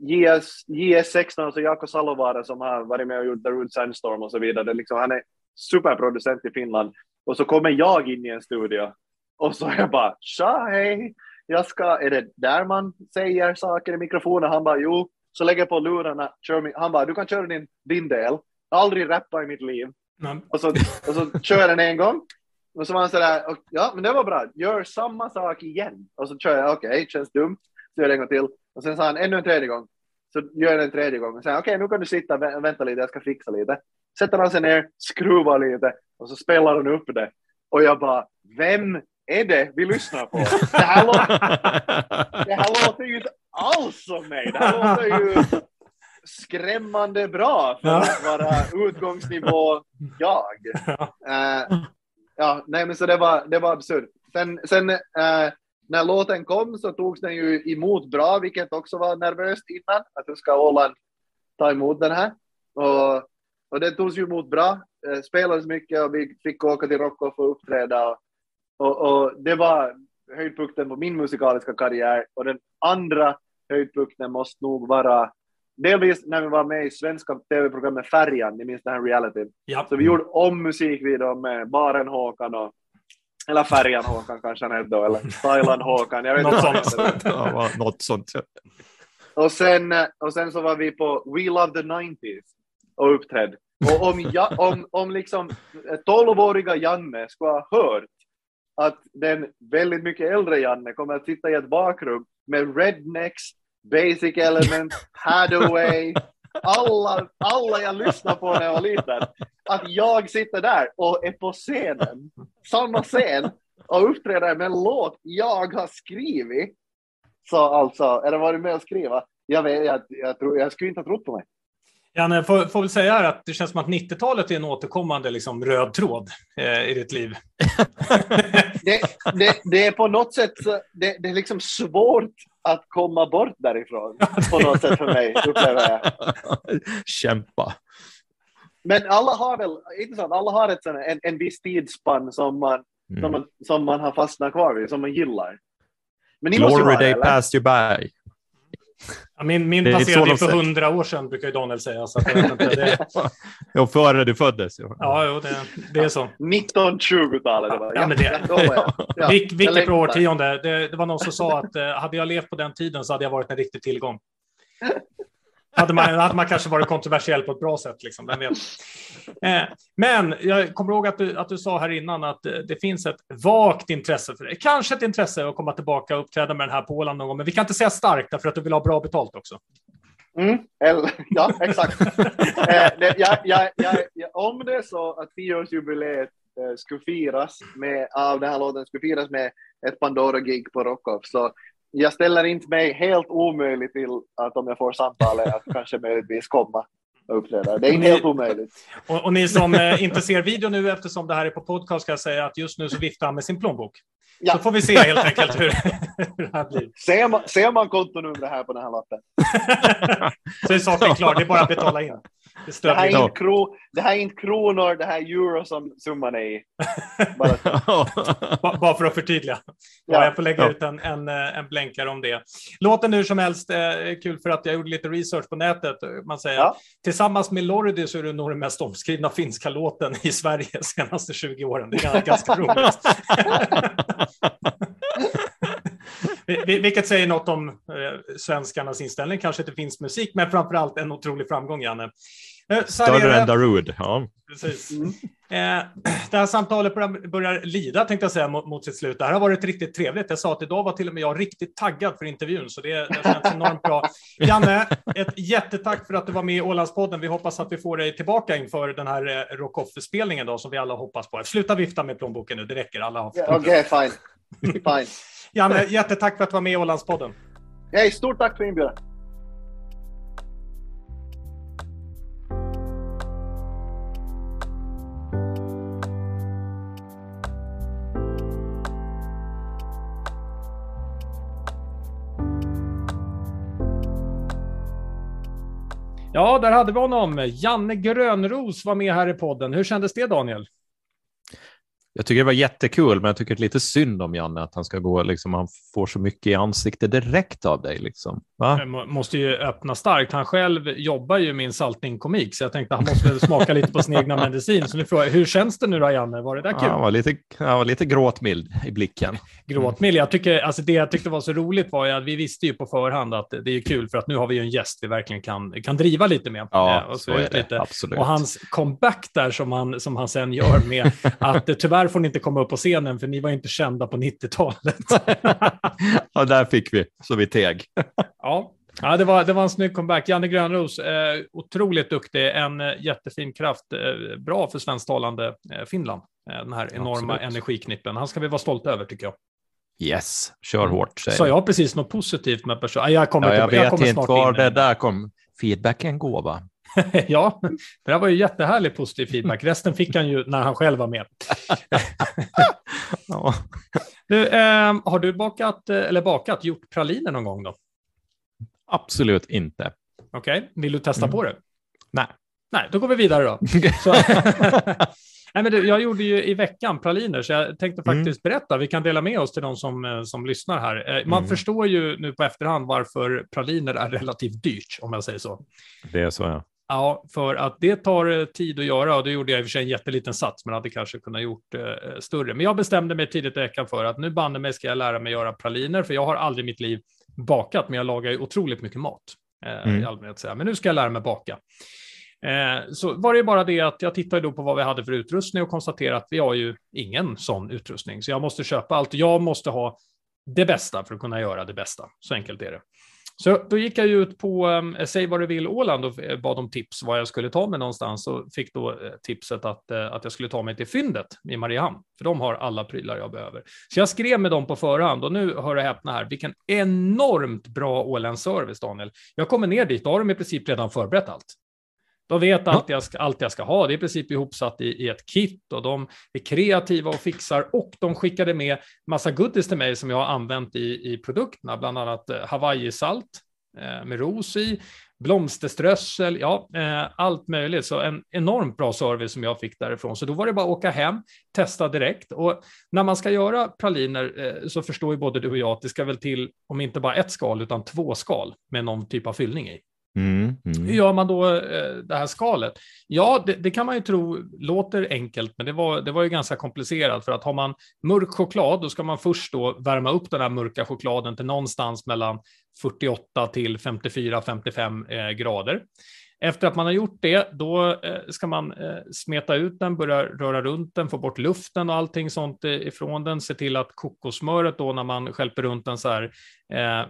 JS, JS16, alltså Jaakko Salovaara som har varit med och gjort The Root Sandstorm och så vidare. Det liksom, han är superproducent i Finland. Och så kommer jag in i en studio och så är jag bara tja hej, jag ska, är det där man säger saker i mikrofonen? Han bara jo, så lägger jag på lurarna, kör min, han bara du kan köra din, din del. Aldrig rappa i mitt liv. Mm. Och, så, och så kör jag den en gång och så var han sådär, ja men det var bra, gör samma sak igen. Och så kör jag, okej, okay, känns dumt, så gör jag en gång till. Och sen sa han ännu en tredje gång, så gör jag en tredje gång. Och sen, okej, okay, nu kan du sitta och vänta lite, jag ska fixa lite. Sätter han sig ner, skruvar lite och så spelar han upp det. Och jag bara, vem är det vi lyssnar på? Det här, låter, det här låter ju inte alls som mig. Det här låter ju skrämmande bra för att vara utgångsnivå jag. Uh, ja, nej men så det var, det var absurt. Sen, sen eh, när låten kom så togs den ju emot bra, vilket också var nervöst innan, att hur ska Åland ta emot den här? Och, och det togs ju emot bra, eh, spelades mycket och vi fick åka till Rocco för att uppträda. Och, och, och, det var höjdpunkten på min musikaliska karriär. Och den andra höjdpunkten måste nog vara delvis när vi var med i svenska tv-programmet Färjan, ni minns den här realityn. Ja. Så vi gjorde om musikvideon med Baren Håkan och eller Färjan Håkan kanske han hette då, eller Thailand Håkan, jag vet något inte. Sånt. ja, något sånt. Och sen, och sen så var vi på We Love the 90s och uppträdde. Och om, ja, om, om liksom 12-åriga Janne skulle ha hört att den väldigt mycket äldre Janne kommer att sitta i ett bakrum med rednecks Basic Element, Hadaway, alla, alla jag lyssnade på när jag var liten. Att jag sitter där och är på scenen, samma scen, och uppträder med en låt jag har skrivit. Så alltså, eller varit med och skriva. Jag, vet, jag, jag, tror, jag skulle inte ha trott på mig. Janne, får, får väl säga här att det känns som att 90-talet är en återkommande liksom, röd tråd eh, i ditt liv. det, det, det, är på något sätt det, det är liksom svårt att komma bort därifrån på något sätt för mig, upplever jag. Kämpa. Men alla har väl, inte sant, alla har ett, en, en viss tidsspann som man, mm. som, man, som man har fastnat kvar vid, som man gillar. Men Glory day passed you by. Ja, min min passerade för hundra år sedan, brukar ju Daniel säga. Så jag vet inte, det... ja, före du föddes. Ja, ja jo, det, det är så. 1920-talet. Ja, ja, men det, ja, Vil, vilket bra årtionde. Det, det var någon som sa att eh, hade jag levt på den tiden så hade jag varit en riktig tillgång hade man, hade man kanske varit kontroversiell på ett bra sätt. Liksom, vem vet. Eh, men jag kommer ihåg att du, att du sa här innan att eh, det, finns ett vagt intresse för det. Kanske ett intresse att komma tillbaka och uppträda med den här på Åland någon gång, men vi kan inte säga starkt därför att du vill ha bra betalt också. Mm, ja, exakt. eh, det, ja, ja, ja, om det är så att tioårsjubileet eh, skulle firas med, av den här låten skulle firas med ett Pandora-gig på Rockoff, så jag ställer inte mig helt omöjligt till att om jag får samtalet att kanske möjligtvis komma uppträda. Det är ni, helt omöjligt. Och, och ni som eh, inte ser video nu eftersom det här är på podcast ska jag säga att just nu så viftar han med sin plånbok. Ja. Så får vi se helt enkelt hur, hur det här blir. Ser man, ser man kontonumret här på den här lappen? så är saken klar, det är bara att betala in. Det, det, här är inte kro, det här är inte kronor, det här är euro som summan är i. Bara, bara för att förtydliga. Ja. jag får lägga ja. ut en, en, eh, en blänkare om det. Låten hur som helst eh, kul för att jag gjorde lite research på nätet. Man säger ja. tillsammans med Lordi så är det nog den mest omskrivna finska låten i Sverige de senaste 20 åren. Det är ganska roligt. Vilket säger något om eh, svenskarnas inställning, kanske inte finns musik, men framför allt en otrolig framgång, Janne. Eh, Större än Darude. Ja. Precis. Mm. Eh, det här samtalet börjar, lida, tänkte jag säga, mot, sitt slut. Det här har varit riktigt trevligt. Jag sa att idag var till och med jag riktigt taggad för intervjun, så det, det känns enormt bra. Janne, ett jättetack för att du var med i Ålandspodden. Vi hoppas att vi får dig tillbaka inför den här Rockoff-spelningen som vi alla hoppas på. Sluta vifta med plånboken nu, det räcker. Alla har Okej, okay, fine. fine. Janne, jättetack för att du var med i Ålandspodden. Hej, stort tack för inbjudan. Ja, där hade vi honom. Janne Grönros var med här i podden. Hur kändes det, Daniel? Jag tycker det var jättekul, men jag tycker lite synd om Janne att han ska gå, liksom, han får så mycket i ansiktet direkt av dig. Liksom. Va? Måste ju öppna starkt. Han själv jobbar ju med en saltning-komik, så jag tänkte han måste smaka lite på sin egna medicin. Så nu frågar jag, hur känns det nu då, Janne? Var det där kul? Han, var lite, han var lite gråtmild i blicken. Gråtmild? Jag tycker, alltså det jag tyckte var så roligt var ju att vi visste ju på förhand att det är kul, för att nu har vi ju en gäst vi verkligen kan, kan driva lite med. Ja, och så, så är det. Lite. Absolut. Och hans comeback där som han, som han sen gör med att tyvärr får ni inte komma upp på scenen, för ni var inte kända på 90-talet. ja, där fick vi, så vi teg. ja. Ja, det var, det var en snygg comeback. Janne Grönros, eh, otroligt duktig, en eh, jättefin kraft, eh, bra för svensktalande eh, Finland. Eh, den här enorma Absolut. energiknippen. Han ska vi vara stolta över tycker jag. Yes, kör mm. hårt. Sa jag precis något positivt med personen? Jag, kommer ja, jag, jag vet inte var det där kom. Feedbacken går va? ja, det här var ju jättehärlig positiv feedback. Resten fick han ju när han själv var med. ja. du, eh, har du bakat, eller bakat, gjort praliner någon gång då? Absolut inte. Okej, okay. vill du testa mm. på det? Nej. Nej, då går vi vidare då. Nej, men du, jag gjorde ju i veckan praliner, så jag tänkte mm. faktiskt mm. berätta. Vi kan dela med oss till de som, eh, som lyssnar här. Eh, man mm. förstår ju nu på efterhand varför praliner är relativt dyrt, om jag säger så. Det är så, ja. Ja, för att det tar eh, tid att göra och det gjorde jag i och för sig en jätteliten sats, men hade kanske kunnat gjort eh, större. Men jag bestämde mig tidigt i veckan för att nu banne mig ska jag lära mig göra praliner, för jag har aldrig i mitt liv bakat, men jag lagar ju otroligt mycket mat eh, mm. i allmänhet. Så men nu ska jag lära mig baka. Eh, så var det bara det att jag tittade då på vad vi hade för utrustning och konstaterade att vi har ju ingen sån utrustning, så jag måste köpa allt. Jag måste ha det bästa för att kunna göra det bästa. Så enkelt är det. Så då gick jag ut på eh, Säg vad du vill Åland och eh, bad om tips vad jag skulle ta mig någonstans och fick då eh, tipset att, eh, att jag skulle ta mig till fyndet i Mariehamn, för de har alla prylar jag behöver. Så jag skrev med dem på förhand och nu hör och häpna här, vilken enormt bra Ålandsservice Daniel. Jag kommer ner dit, då har de i princip redan förberett allt. De vet allt jag, ska, allt jag ska ha. Det är i princip ihopsatt i, i ett kit och de är kreativa och fixar och de skickade med massa goodies till mig som jag har använt i, i produkterna, bland annat eh, Hawaii-salt eh, med ros i, blomsterströssel, ja, eh, allt möjligt. Så en enormt bra service som jag fick därifrån. Så då var det bara att åka hem, testa direkt. Och när man ska göra praliner eh, så förstår ju både du och jag att det ska väl till, om inte bara ett skal, utan två skal med någon typ av fyllning i. Mm. Hur gör man då eh, det här skalet? Ja, det, det, kan man ju tro låter enkelt, men det var, det var ju ganska komplicerat för att har man mörk choklad, då ska man först då värma upp den här mörka chokladen till någonstans mellan 48 till 54-55 eh, grader. Efter att man har gjort det, då eh, ska man smeta ut den, börja röra runt den, få bort luften och allting sånt ifrån den, se till att kokossmöret då när man skälper runt den så här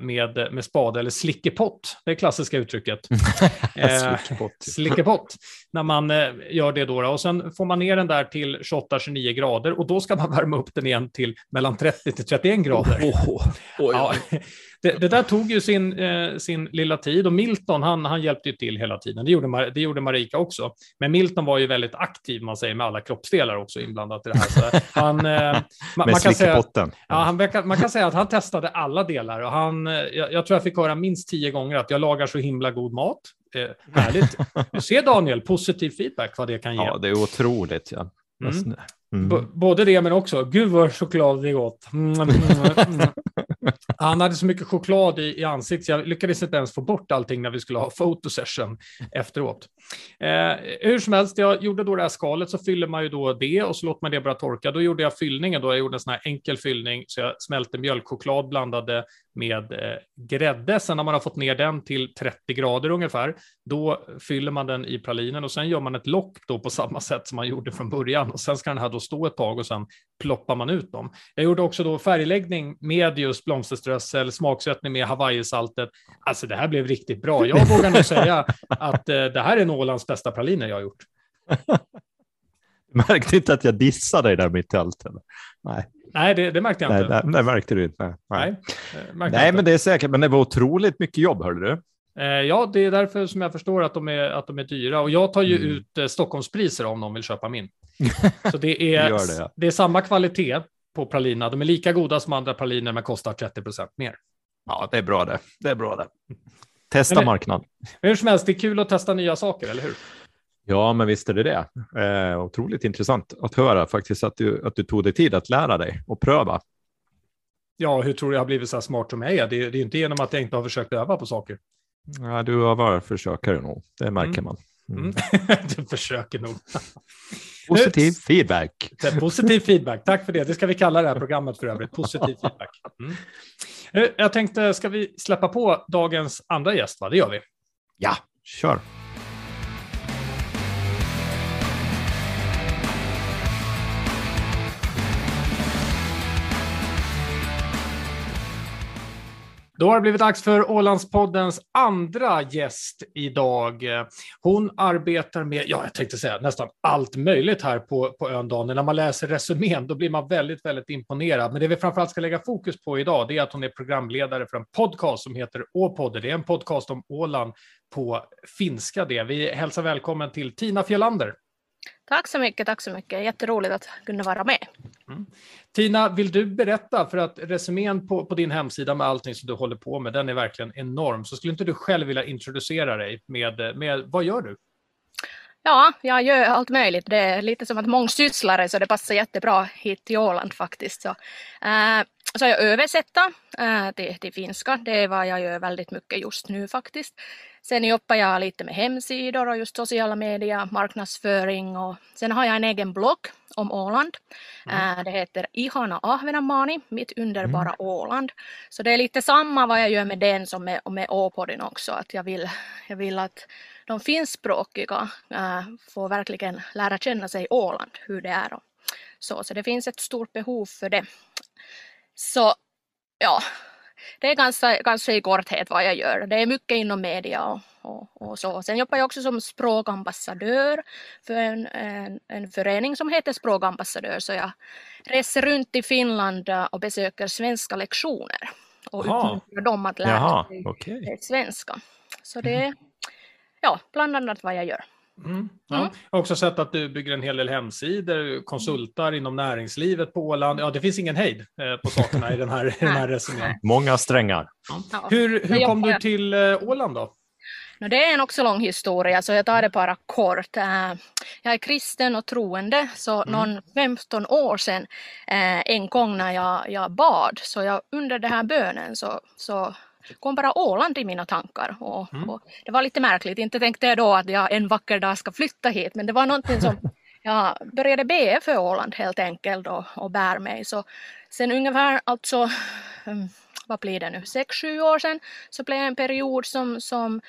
med, med spade eller slickepott. Det klassiska uttrycket. eh, slickepott. När man eh, gör det då. Och sen får man ner den där till 28-29 grader och då ska man värma upp den igen till mellan 30 till 31 grader. Oh, oh, oh, ja, det, det, där tog ju sin, eh, sin lilla tid och Milton han, han hjälpte ju till hela tiden. Det gjorde, det gjorde Marika också. Men Milton var ju väldigt aktiv, man säger, med alla kroppsdelar också inblandat i det här. Så han, eh, man, man, kan säga, ja, han, man kan säga att han testade alla delar han, eh, jag, jag tror jag fick höra minst tio gånger att jag lagar så himla god mat. Eh, härligt. Du ser Daniel, positiv feedback vad det kan ge. Ja, det är otroligt. Ja. Mm. Mm. Både det men också, gud vad choklad det är gott. Mm, mm, mm, Han hade så mycket choklad i, i ansiktet jag lyckades inte ens få bort allting när vi skulle ha fotosession efteråt. Eh, hur som helst, jag gjorde då det här skalet så fyller man ju då det och så låter man det bara torka. Då gjorde jag fyllningen då, jag gjorde en sån här enkel fyllning så jag smälte mjölkchoklad blandade med eh, grädde. Sen när man har fått ner den till 30 grader ungefär, då fyller man den i pralinen och sen gör man ett lock då på samma sätt som man gjorde från början och sen ska den här då stå ett tag och sen ploppar man ut dem. Jag gjorde också då färgläggning med just blomsterströssel, smaksättning med hawaiisaltet. Alltså det här blev riktigt bra. Jag vågar nog säga att eh, det här är Nålands bästa praliner jag har gjort. Märkte inte att jag dissade dig där mitt i allt? Eller? Nej. Nej, det, det, märkte jag nej, inte. Det, det märkte du inte. Nej, nej, nej men det är säkert. Men det var otroligt mycket jobb, hörde du. Eh, ja, det är därför som jag förstår att de är, att de är dyra. Och jag tar ju mm. ut eh, Stockholmspriser om någon vill köpa min. Så det är, det, ja. det är samma kvalitet på pralina. De är lika goda som andra praliner men kostar 30 procent mer. Ja, det är bra det. Det är bra det. Testa marknaden. Hur som helst, det är kul att testa nya saker, eller hur? Ja, men visst är det det. Eh, otroligt intressant att höra faktiskt att du, att du tog dig tid att lära dig och pröva. Ja, hur tror du jag har blivit så här smart som jag är? Det, det är inte genom att jag inte har försökt öva på saker. Ja, du har varit försökare nog, det märker mm. man. Mm. mm. du försöker nog. Positiv feedback. Positiv feedback, tack för det. Det ska vi kalla det här programmet för övrigt. Positiv feedback. Mm. Eh, jag tänkte, ska vi släppa på dagens andra gäst? Va? Det gör vi. Ja, kör. Då har det blivit dags för Ålandspoddens andra gäst idag. Hon arbetar med, ja, jag tänkte säga nästan allt möjligt här på, på ön Daniel. När man läser resumén, då blir man väldigt, väldigt imponerad. Men det vi framförallt ska lägga fokus på idag, det är att hon är programledare för en podcast som heter Åpodden. Det är en podcast om Åland på finska. Det. Vi hälsar välkommen till Tina Fjellander. Tack så mycket, tack så mycket. Jätteroligt att kunna vara med. Mm. Tina, vill du berätta, för att resumén på, på din hemsida med allting som du håller på med, den är verkligen enorm. Så skulle inte du själv vilja introducera dig med, med vad gör du? Ja, jag gör allt möjligt. Det är lite som att mångsysslare så det passar jättebra hit till Åland faktiskt. Så, äh, så jag översätter äh, till, till finska. Det är vad jag gör väldigt mycket just nu faktiskt. Sen jobbar jag lite med hemsidor och just sociala medier, marknadsföring och sen har jag en egen blogg om Åland. Mm. Äh, det heter Ihana Ahvenanmaani, mitt underbara mm. Åland. Så det är lite samma vad jag gör med den som med, med Åpodden också, att jag vill, jag vill att de finskspråkiga äh, får verkligen lära känna sig Åland, hur det är och så. Så det finns ett stort behov för det. Så ja, det är ganska, ganska i korthet vad jag gör. Det är mycket inom media och, och, och så. Sen jobbar jag också som språkambassadör för en, en, en förening som heter Språkambassadör. Så jag reser runt i Finland och besöker svenska lektioner och uppmuntrar dem att lära Jaha, sig okay. svenska. Så det är ja, bland annat vad jag gör. Mm. Ja. Mm. Jag har också sett att du bygger en hel del hemsidor, konsultar inom näringslivet på Åland. Ja, det finns ingen hejd eh, på sakerna i den här, den här resumén. Många strängar. Ja. Hur, hur kom du till eh, Åland då? det är en också lång historia, så jag tar det bara kort. Eh, jag är kristen och troende, så mm. någon 15 år sedan, en gång när jag, jag bad, så jag under den här bönen så, så kom bara Åland i mina tankar. Och, mm. och, det var lite märkligt, inte tänkte jag då att jag en vacker dag ska flytta hit, men det var någonting som jag började be för Åland helt enkelt och, och bär mig. Så sen ungefär alltså, mm, vad blir det nu, sex, sju år sedan så blev det en period som, som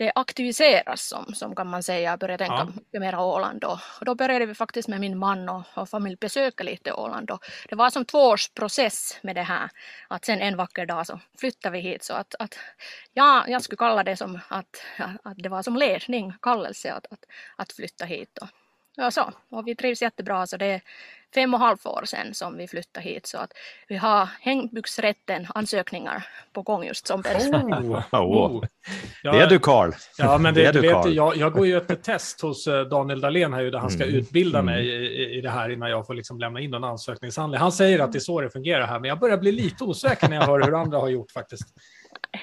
det aktiviseras som, som kan man säga, börjar tänka ja. mycket mer Åland och, och, då började vi faktiskt med min man och, och familj besöka lite Åland och det var som två års process med det här att sen en vacker dag så flyttade vi hit. Så att, att ja, jag skulle kalla det som att, att det var som ledning, kallelse att, att, att flytta hit och, ja, så. och vi trivs jättebra så det, fem och halvt år sedan som vi flyttade hit så att vi har hembygdsrätten ansökningar på gång just som oh, oh. Ja, det är du Karl. Ja, men det, det du, vet, jag, jag går ju ett test hos eh, Daniel Dahlén här där han ska mm. utbilda mm. mig i, i det här innan jag får liksom lämna in en ansökningshandling. Han säger att det är så det fungerar här, men jag börjar bli lite osäker när jag hör hur andra har gjort faktiskt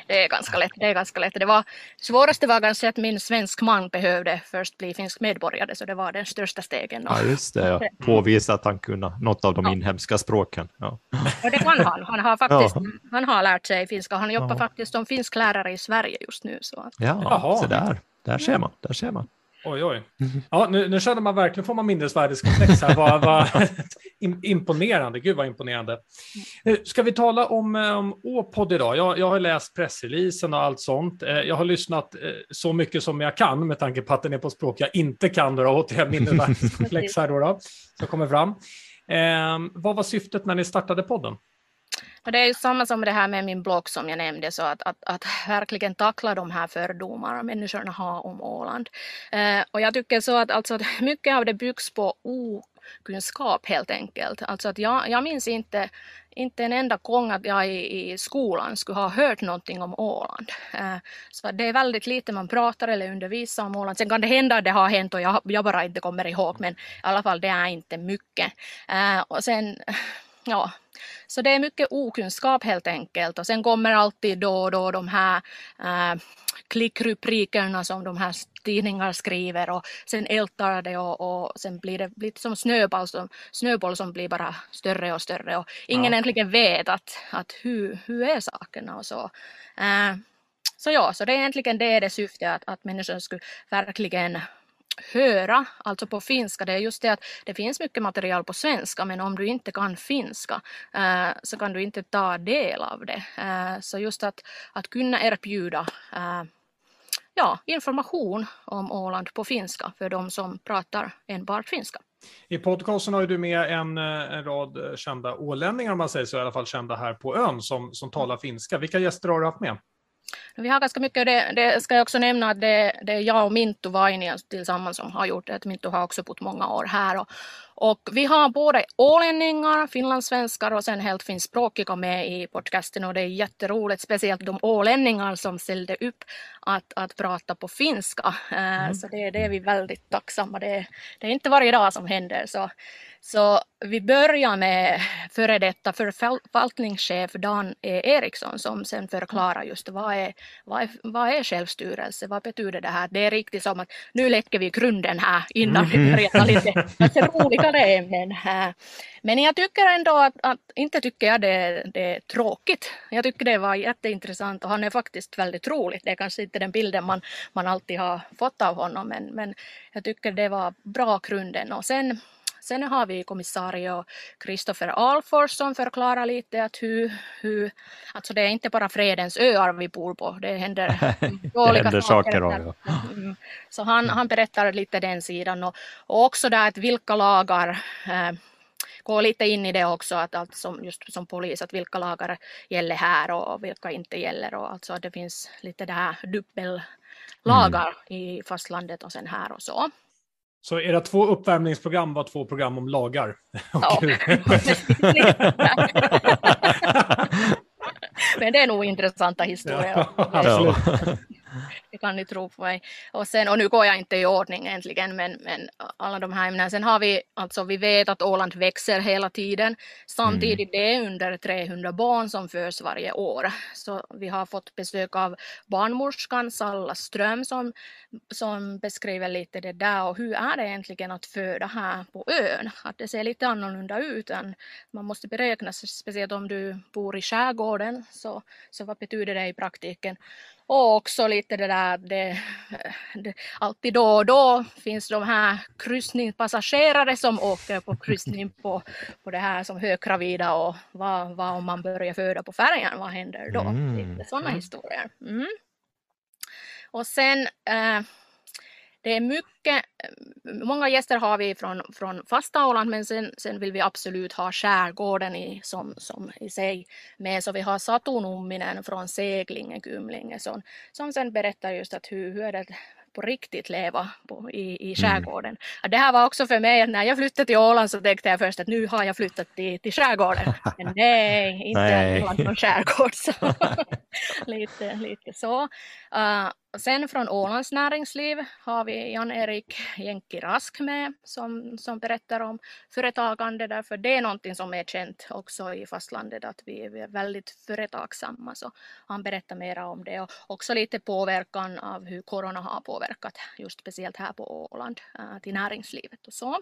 det är ganska lätt. Det är ganska lätt. Det var, svåraste var kanske att min svensk man behövde först bli finsk medborgare, så det var den största stegen. Ja, just det. Ja. Påvisa att han kunde något av de ja. inhemska språken. Ja. Och det kan han. Han har faktiskt ja. han har lärt sig finska. Han jobbar ja. faktiskt som finsklärare i Sverige just nu. Så. Ja, Jaha. så där. Där ser man. Där ser man. Oj, oj. Ja, nu, nu känner man verkligen, får man minnesvärdeskomplex här. Vad, vad, imponerande, gud vad imponerande. Nu ska vi tala om, eh, om Åpodd idag? Jag, jag har läst pressreleasen och allt sånt. Eh, jag har lyssnat eh, så mycket som jag kan med tanke på att den är på språk jag inte kan. Då, det minnesvärdeskomplex här då, då, som kommer fram. Eh, vad var syftet när ni startade podden? Och det är ju samma som det här med min blogg som jag nämnde, så att, att, att verkligen tackla de här fördomar människorna har om Åland. Eh, och jag tycker så att alltså, mycket av det byggs på okunskap helt enkelt. Alltså att jag, jag minns inte inte en enda gång att jag i, i skolan skulle ha hört någonting om Åland. Eh, så det är väldigt lite man pratar eller undervisar om Åland. Sen kan det hända att det har hänt och jag, jag bara inte kommer ihåg, men i alla fall det är inte mycket. Eh, och sen, ja, så det är mycket okunskap helt enkelt. Och sen kommer alltid då och då de här äh, klickrubrikerna som de här tidningarna skriver och sen ältar det och, och sen blir det lite som snöboll som, snöboll som blir bara större och större och ingen ja. egentligen vet att, att hur, hur är sakerna och så. Äh, så ja, så det är egentligen det det syftet att, att människor skulle verkligen höra, alltså på finska, det är just det att det finns mycket material på svenska men om du inte kan finska eh, så kan du inte ta del av det. Eh, så just att, att kunna erbjuda eh, ja, information om Åland på finska för de som pratar enbart finska. I podcasten har du med en, en rad eh, kända ålänningar, om man säger så, i alla fall kända här på ön, som, som talar finska. Vilka gäster har du haft med? Vi har ganska mycket, det, det ska jag också nämna att det, det är jag och Mintu Vainio tillsammans som har gjort det. Mintu har också bott många år här. Och, och vi har både ålänningar, finlandssvenskar och sen helt finskspråkiga med i podcasten och det är jätteroligt, speciellt de ålänningar som ställde upp att, att prata på finska. Eh, mm. Så det, det är vi väldigt tacksamma. Det, det är inte varje dag som händer. Så så vi börjar med före detta förvaltningschef Dan E. Eriksson som sen förklarar just vad är, vad, är, vad är självstyrelse, vad betyder det här? Det är riktigt som att nu lägger vi grunden här innan vi mhm. börjar lite, lite roligare ämnen. Här. Men jag tycker ändå att, att inte tycker jag det, det, är tråkigt. Jag tycker det var jätteintressant och han är faktiskt väldigt rolig. Det är kanske inte den bilden man, man alltid har fått av honom men, men jag tycker det var bra grunden och sen Sen har vi kommissarie Kristoffer Alfors som förklarar lite att hur, hur, alltså det är inte bara fredens öar vi bor på, det händer dåliga det händer saker. saker mm. Så han, han berättar lite den sidan och, och också där att vilka lagar eh, gå lite in i det också, att, att som, just som polis, att vilka lagar gäller här och vilka inte gäller och alltså att det finns lite det här dubbellagar mm. i fastlandet och sen här och så. Så era två uppvärmningsprogram var två program om lagar? Ja. Men det är nog intressanta historier. Ja, det kan ni tro på mig. Och, sen, och nu går jag inte i ordning äntligen, men, men alla de här ämnena. Sen har vi, alltså vi vet att Åland växer hela tiden. Samtidigt mm. det är under 300 barn som föds varje år. Så vi har fått besök av barnmorskan Salla Ström som, som beskriver lite det där och hur är det egentligen att föda här på ön? Att det ser lite annorlunda ut än man måste beräkna, speciellt om du bor i skärgården, så, så vad betyder det i praktiken? Och också lite det där, det, det, alltid då och då finns de här kryssningspassagerare som åker på kryssning på, på det här som höggravida och vad, vad om man börjar föda på färjan, vad händer då? Mm. Lite sådana mm. historier. Mm. Och sen eh, det är mycket, många gäster har vi från, från fasta Åland men sen, sen vill vi absolut ha skärgården i, som, som i sig med. Så vi har Satu Numminen från Seglinge, Gymlinge som, som sen berättar just att hur, hur är det på riktigt leva på, i, i mm. skärgården. Mm. Det här var också för mig, när jag flyttade till Åland så tänkte jag först att nu har jag flyttat till, till skärgården. Men nej, inte nej. Åland från skärgård. Så. lite, lite så. Uh, sen från Ålands näringsliv har vi Jan-Erik Jenki Rask med som, som berättar om företagande därför det är någonting som är känt också i fastlandet att vi, vi är väldigt företagsamma så han berättar mera om det och också lite påverkan av hur corona har påverkat just speciellt här på Åland eh, till näringslivet och så.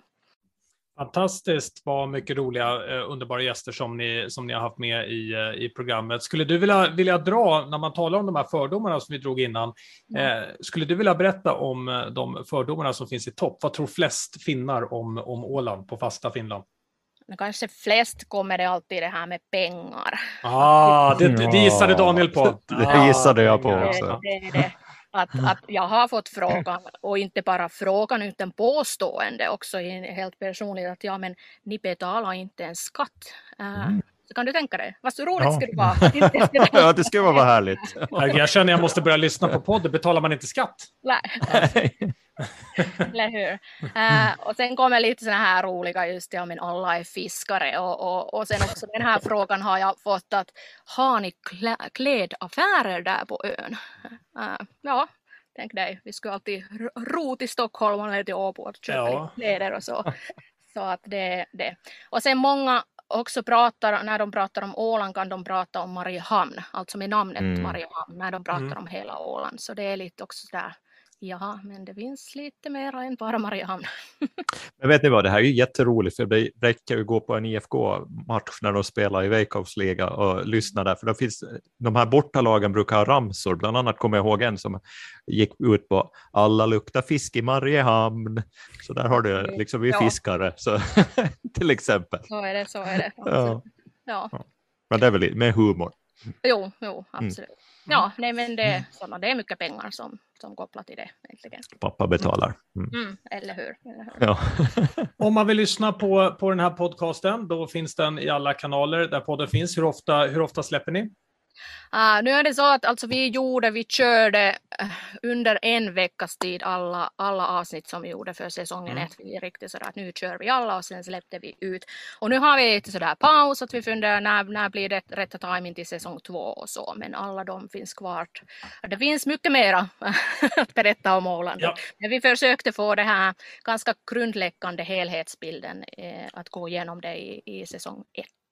Fantastiskt vad mycket roliga, eh, underbara gäster som ni, som ni har haft med i, eh, i programmet. Skulle du vilja, vilja dra, när man talar om de här fördomarna som vi drog innan, mm. eh, skulle du vilja berätta om eh, de fördomarna som finns i topp? Vad tror flest finnar om, om Åland på fasta Finland? Men kanske flest kommer det alltid det här med pengar. Ah, det, det gissade Daniel på. Det gissade jag på också. Det, det, det. Att, mm. att jag har fått frågan, och inte bara frågan utan påstående också helt personligt att ja men ni betalar inte en skatt. Uh, mm. Så kan du tänka dig? Vad så roligt ja. skulle det vara. ja, det skulle vara härligt. Jag känner att jag måste börja lyssna på podden. Betalar man inte skatt? Nej. Eller hur? Uh, och sen kommer lite sådana här roliga just ja men alla är fiskare och, och, och sen också den här frågan har jag fått att har ni klä, klädaffärer där på ön? Uh, ja, tänk dig, vi skulle alltid ro till Stockholm eller till Åbo och köpa ja. kläder och så. Så att det det. Och sen många också pratar, när de pratar om Åland kan de prata om Mariehamn, alltså med namnet mm. Mariehamn, när de pratar mm. om hela Åland. Så det är lite också där Ja, men det finns lite mer än bara Mariehamn. men vet ni vad, det här är ju jätteroligt, för det räcker att gå på en IFK-match när de spelar i Veikkaus liga och lyssna där, för då finns, de här bortalagen brukar ha ramsor, bland annat kommer jag ihåg en som gick ut på alla luktar fisk i Mariehamn, så där har du liksom vi ja. fiskare, så, till exempel. Så är det, så är det. Ja. ja. Men det är väl med humor. Jo, jo absolut. Mm. Ja, nej men det, mm. såna, det är mycket pengar som, som kopplat till det. Egentligen. Pappa betalar. Mm. Mm, eller hur? Eller hur? Ja. Om man vill lyssna på, på den här podcasten, då finns den i alla kanaler där podden finns. Hur ofta, hur ofta släpper ni? Uh, nu är det så att alltså, vi gjorde, vi körde uh, under en veckas tid alla, alla avsnitt som vi gjorde för säsongen mm. ett. Vi riktigt sådär att nu kör vi alla och sen släppte vi ut. Och nu har vi lite sådär paus att vi funderar när, när blir det rätta timing till säsong två och så. Men alla de finns kvar. Det finns mycket mera att berätta om Åland. Ja. Men vi försökte få det här ganska grundläggande helhetsbilden eh, att gå igenom det i, i säsong ett.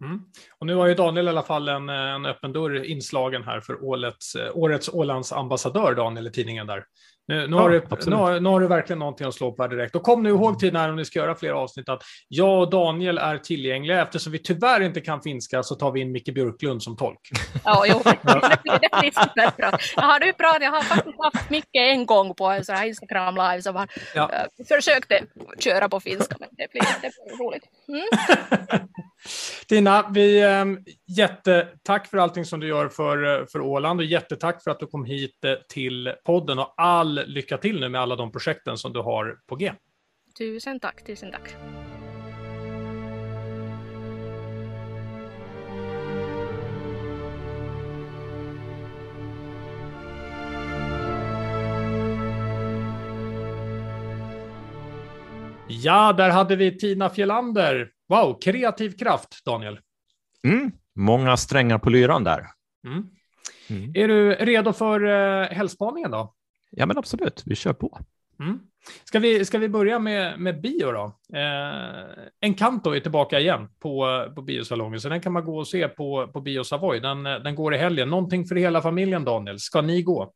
Mm. Och nu har ju Daniel i alla fall en, en öppen dörr inslagen här för årets, eh, årets Ålands ambassadör, Daniel, i tidningen där. Nu, nu, ja, har du, nu, har, nu, har, du verkligen någonting att slå på här direkt. Och kom nu ihåg till när ni ska göra fler avsnitt att jag och Daniel är tillgängliga. Eftersom vi tyvärr inte kan finska så tar vi in Micke Björklund som tolk. Ja, jo, det blir superbra. Jag har, jag har faktiskt haft Micke en gång på en sån här Instagram live som har ja. uh, försökte köra på finska, men det blir, det blir roligt. Mm. Tina, vi, äh, jättetack för allting som du gör för, för Åland och jättetack för att du kom hit eh, till podden och all lycka till nu med alla de projekten som du har på G. Tusen tack, tusen tack. Ja, där hade vi Tina Fjellander. Wow, kreativ kraft, Daniel. Mm, många strängar på lyran där. Mm. Mm. Är du redo för uh, helgspaningen då? Ja, men absolut. Vi kör på. Mm. Ska, vi, ska vi börja med, med bio då? Eh, Encanto är tillbaka igen på, på biosalongen, så den kan man gå och se på, på Bio Savoy. Den, den går i helgen. Någonting för hela familjen, Daniel. Ska ni gå?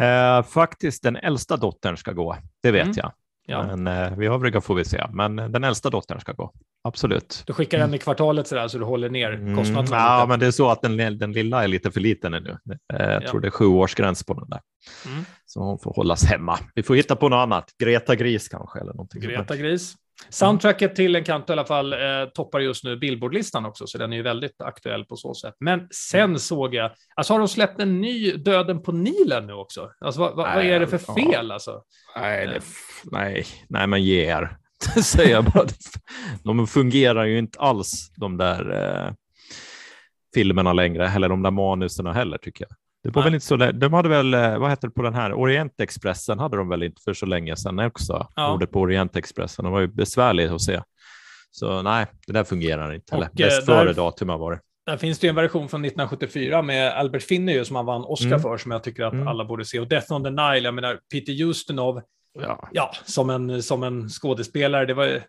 Eh, faktiskt, den äldsta dottern ska gå. Det vet mm. jag. Ja. Men eh, vi övriga får vi se. Men den äldsta dottern ska gå. Absolut. Du skickar den i kvartalet så, där, så du håller ner mm, kostnaderna? Mm, ja, men det är så att den, den lilla är lite för liten ännu. Eh, jag ja. tror det är sju års gräns på den där. Mm. Så hon får hållas hemma. Vi får hitta på något annat. Greta Gris kanske. Eller någonting Greta Gris. Soundtracket till Encanto i alla fall eh, toppar just nu Billboardlistan också, så den är ju väldigt aktuell på så sätt. Men sen såg jag, alltså har de släppt en ny Döden på Nilen nu också? Alltså vad, vad, vad är det för fel alltså? Nej, det, nej, nej, men ge er. säger jag bara. De fungerar ju inte alls, de där eh, filmerna längre, eller de där manuserna heller, tycker jag. Det var väl inte så de hade väl, eh, vad heter det på den här, Orientexpressen hade de väl inte för så länge sedan också, ja. ordet på Orientexpressen. Det var ju besvärligt att se. Så nej, det där fungerar inte. Eller, bäst före datum var det. Där finns det en version från 1974 med Albert Finney som han vann Oscar mm. för, som jag tycker att mm. alla borde se. Och Death on the Nile, jag menar Peter Ustinov, ja. ja, som, en, som en skådespelare, det var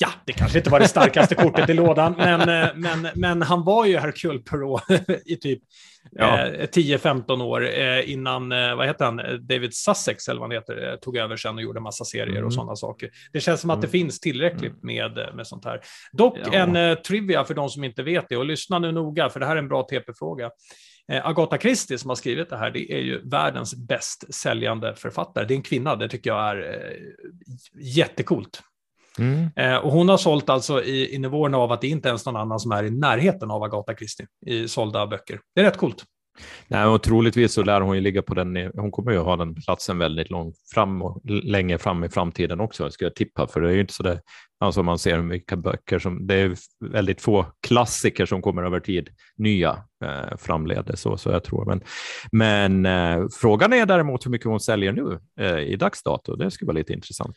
Ja, det kanske inte var det starkaste kortet i lådan, men, eh, men, men han var ju Hercule Poirot i typ ja. eh, 10-15 år eh, innan, eh, vad heter han, David Sussex eller vad han heter, eh, tog över sen och gjorde massa serier mm. och sådana saker. Det känns som att det mm. finns tillräckligt mm. med, eh, med sånt här. Dock ja. en trivia för de som inte vet det, och lyssna nu noga, för det här är en bra TP-fråga. Agatha Christie som har skrivit det här, det är ju världens bäst säljande författare. Det är en kvinna, det tycker jag är eh, jättekult. Mm. Eh, och hon har sålt alltså i, i nivån av att det inte ens någon annan som är i närheten av Agatha Christie i sålda böcker. Det är rätt coolt. Nej, och troligtvis så lär hon ju ligga på den, hon kommer ju ha den platsen väldigt långt fram och länge fram i framtiden också, ska jag tippa, för det är ju inte så det, alltså man ser hur mycket böcker som, det är väldigt få klassiker som kommer över tid, nya eh, framledes, så, så jag tror. Men, men eh, frågan är däremot hur mycket hon säljer nu eh, i dagsdato, det skulle vara lite intressant.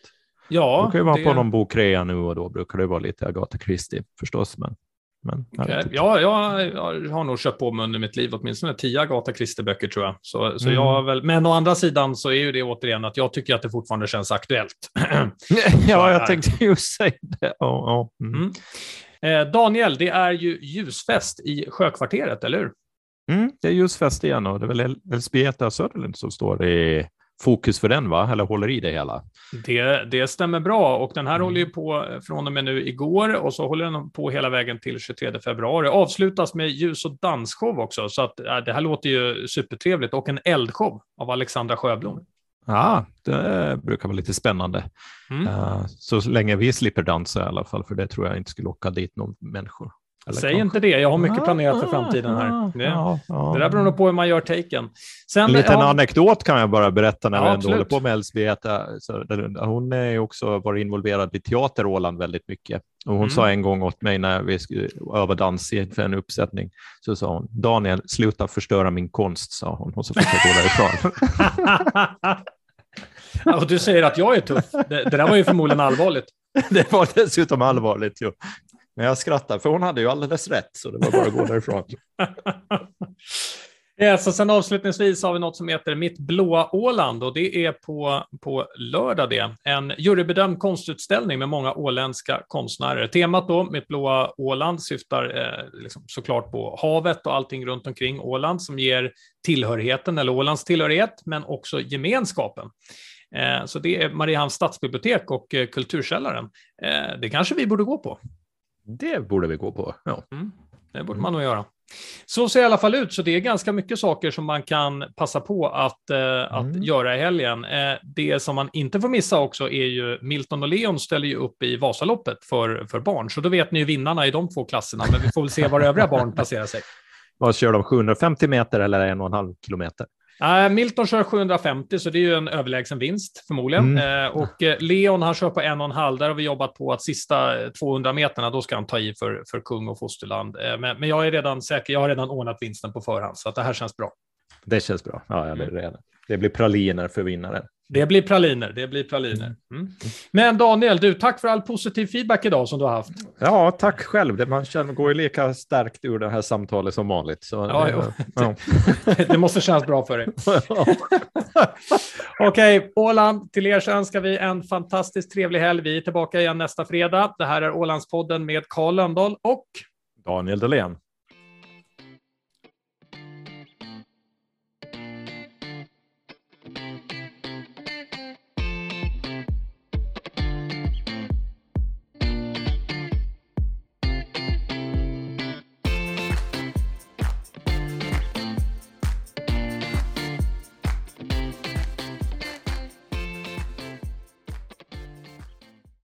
Ja, brukar ju vara det... på någon bokrea nu och då brukar det vara lite Agatha Christie förstås. Men, men okay. ja, jag, jag, har nog köpt på mig under mitt liv åtminstone tio Agatha Christie-böcker tror jag. Så, så mm. jag väl, men å andra sidan så är ju det återigen att jag tycker att det fortfarande känns aktuellt. ja, jag tänkte just säga det. Oh, oh. Mm. Eh, Daniel, det är ju ljusfest i Sjökvarteret, eller hur? Mm, det är ljusfest igen och det är väl Elzbieta Söderlund som står i fokus för den, va? eller håller i det hela. Det, det stämmer bra och den här mm. håller ju på från och med nu igår och så håller den på hela vägen till 23 februari. Avslutas med ljus och dansshow också, så att, äh, det här låter ju supertrevligt och en eldshow av Alexandra Sjöblom. Ja, det brukar vara lite spännande. Mm. Uh, så länge vi slipper dansa i alla fall, för det tror jag inte skulle locka dit någon människor. Eller Säg kanske. inte det, jag har mycket planerat för framtiden här. Det, ja, ja. det där beror nog på hur man gör taken. Sen, en liten ja, anekdot kan jag bara berätta när vi ändå håller på med Elzbieta. Hon är också varit involverad i teater Åland väldigt mycket. Och hon mm. sa en gång åt mig när vi skulle öva dans inför en uppsättning, så sa hon, Daniel, sluta förstöra min konst, sa hon, och så fick jag gå därifrån. och du säger att jag är tuff. Det, det där var ju förmodligen allvarligt. Det var dessutom allvarligt. Jo. Men jag skrattar, för hon hade ju alldeles rätt, så det var bara att gå därifrån. Yes, och sen avslutningsvis har vi något som heter Mitt blåa Åland och det är på, på lördag det. En jurybedömd konstutställning med många åländska konstnärer. Temat då, Mitt blåa Åland, syftar eh, liksom såklart på havet och allting runt omkring Åland som ger tillhörigheten, eller Ålands tillhörighet, men också gemenskapen. Eh, så det är Mariehamns stadsbibliotek och eh, Kulturkällaren. Eh, det kanske vi borde gå på. Det borde vi gå på. Ja. Mm, det borde man nog göra. Så ser i alla fall ut, så det är ganska mycket saker som man kan passa på att, eh, att mm. göra i helgen. Eh, det som man inte får missa också är ju Milton och Leon ställer ju upp i Vasaloppet för, för barn, så då vet ni ju vinnarna i de två klasserna, men vi får väl se var övriga barn placerar sig. Vad kör de, 750 meter eller en och en halv kilometer? Uh, Milton kör 750, så det är ju en överlägsen vinst förmodligen. Mm. Uh, och uh, Leon, han kör på en och en halv. Där har vi jobbat på att sista 200 meterna, då ska han ta i för, för kung och fosterland. Men, men, jag är redan säker, jag har redan ordnat vinsten på förhand, så att det här känns bra. Det känns bra. Ja, ja det, mm. det blir praliner för vinnaren. Det blir praliner, det blir praliner. Mm. mm. Men Daniel, du, tack för all positiv feedback idag som du har haft. Ja, tack själv. Man känner, går ju lika starkt ur det här samtalet som vanligt. Så ja, det, ja. det måste kännas bra för dig. Okej, okay, Åland, till er så önskar vi en fantastiskt trevlig helg. Vi är tillbaka igen nästa fredag. Det här är Ålandspodden med Karl Lönndahl och Daniel Dahlén.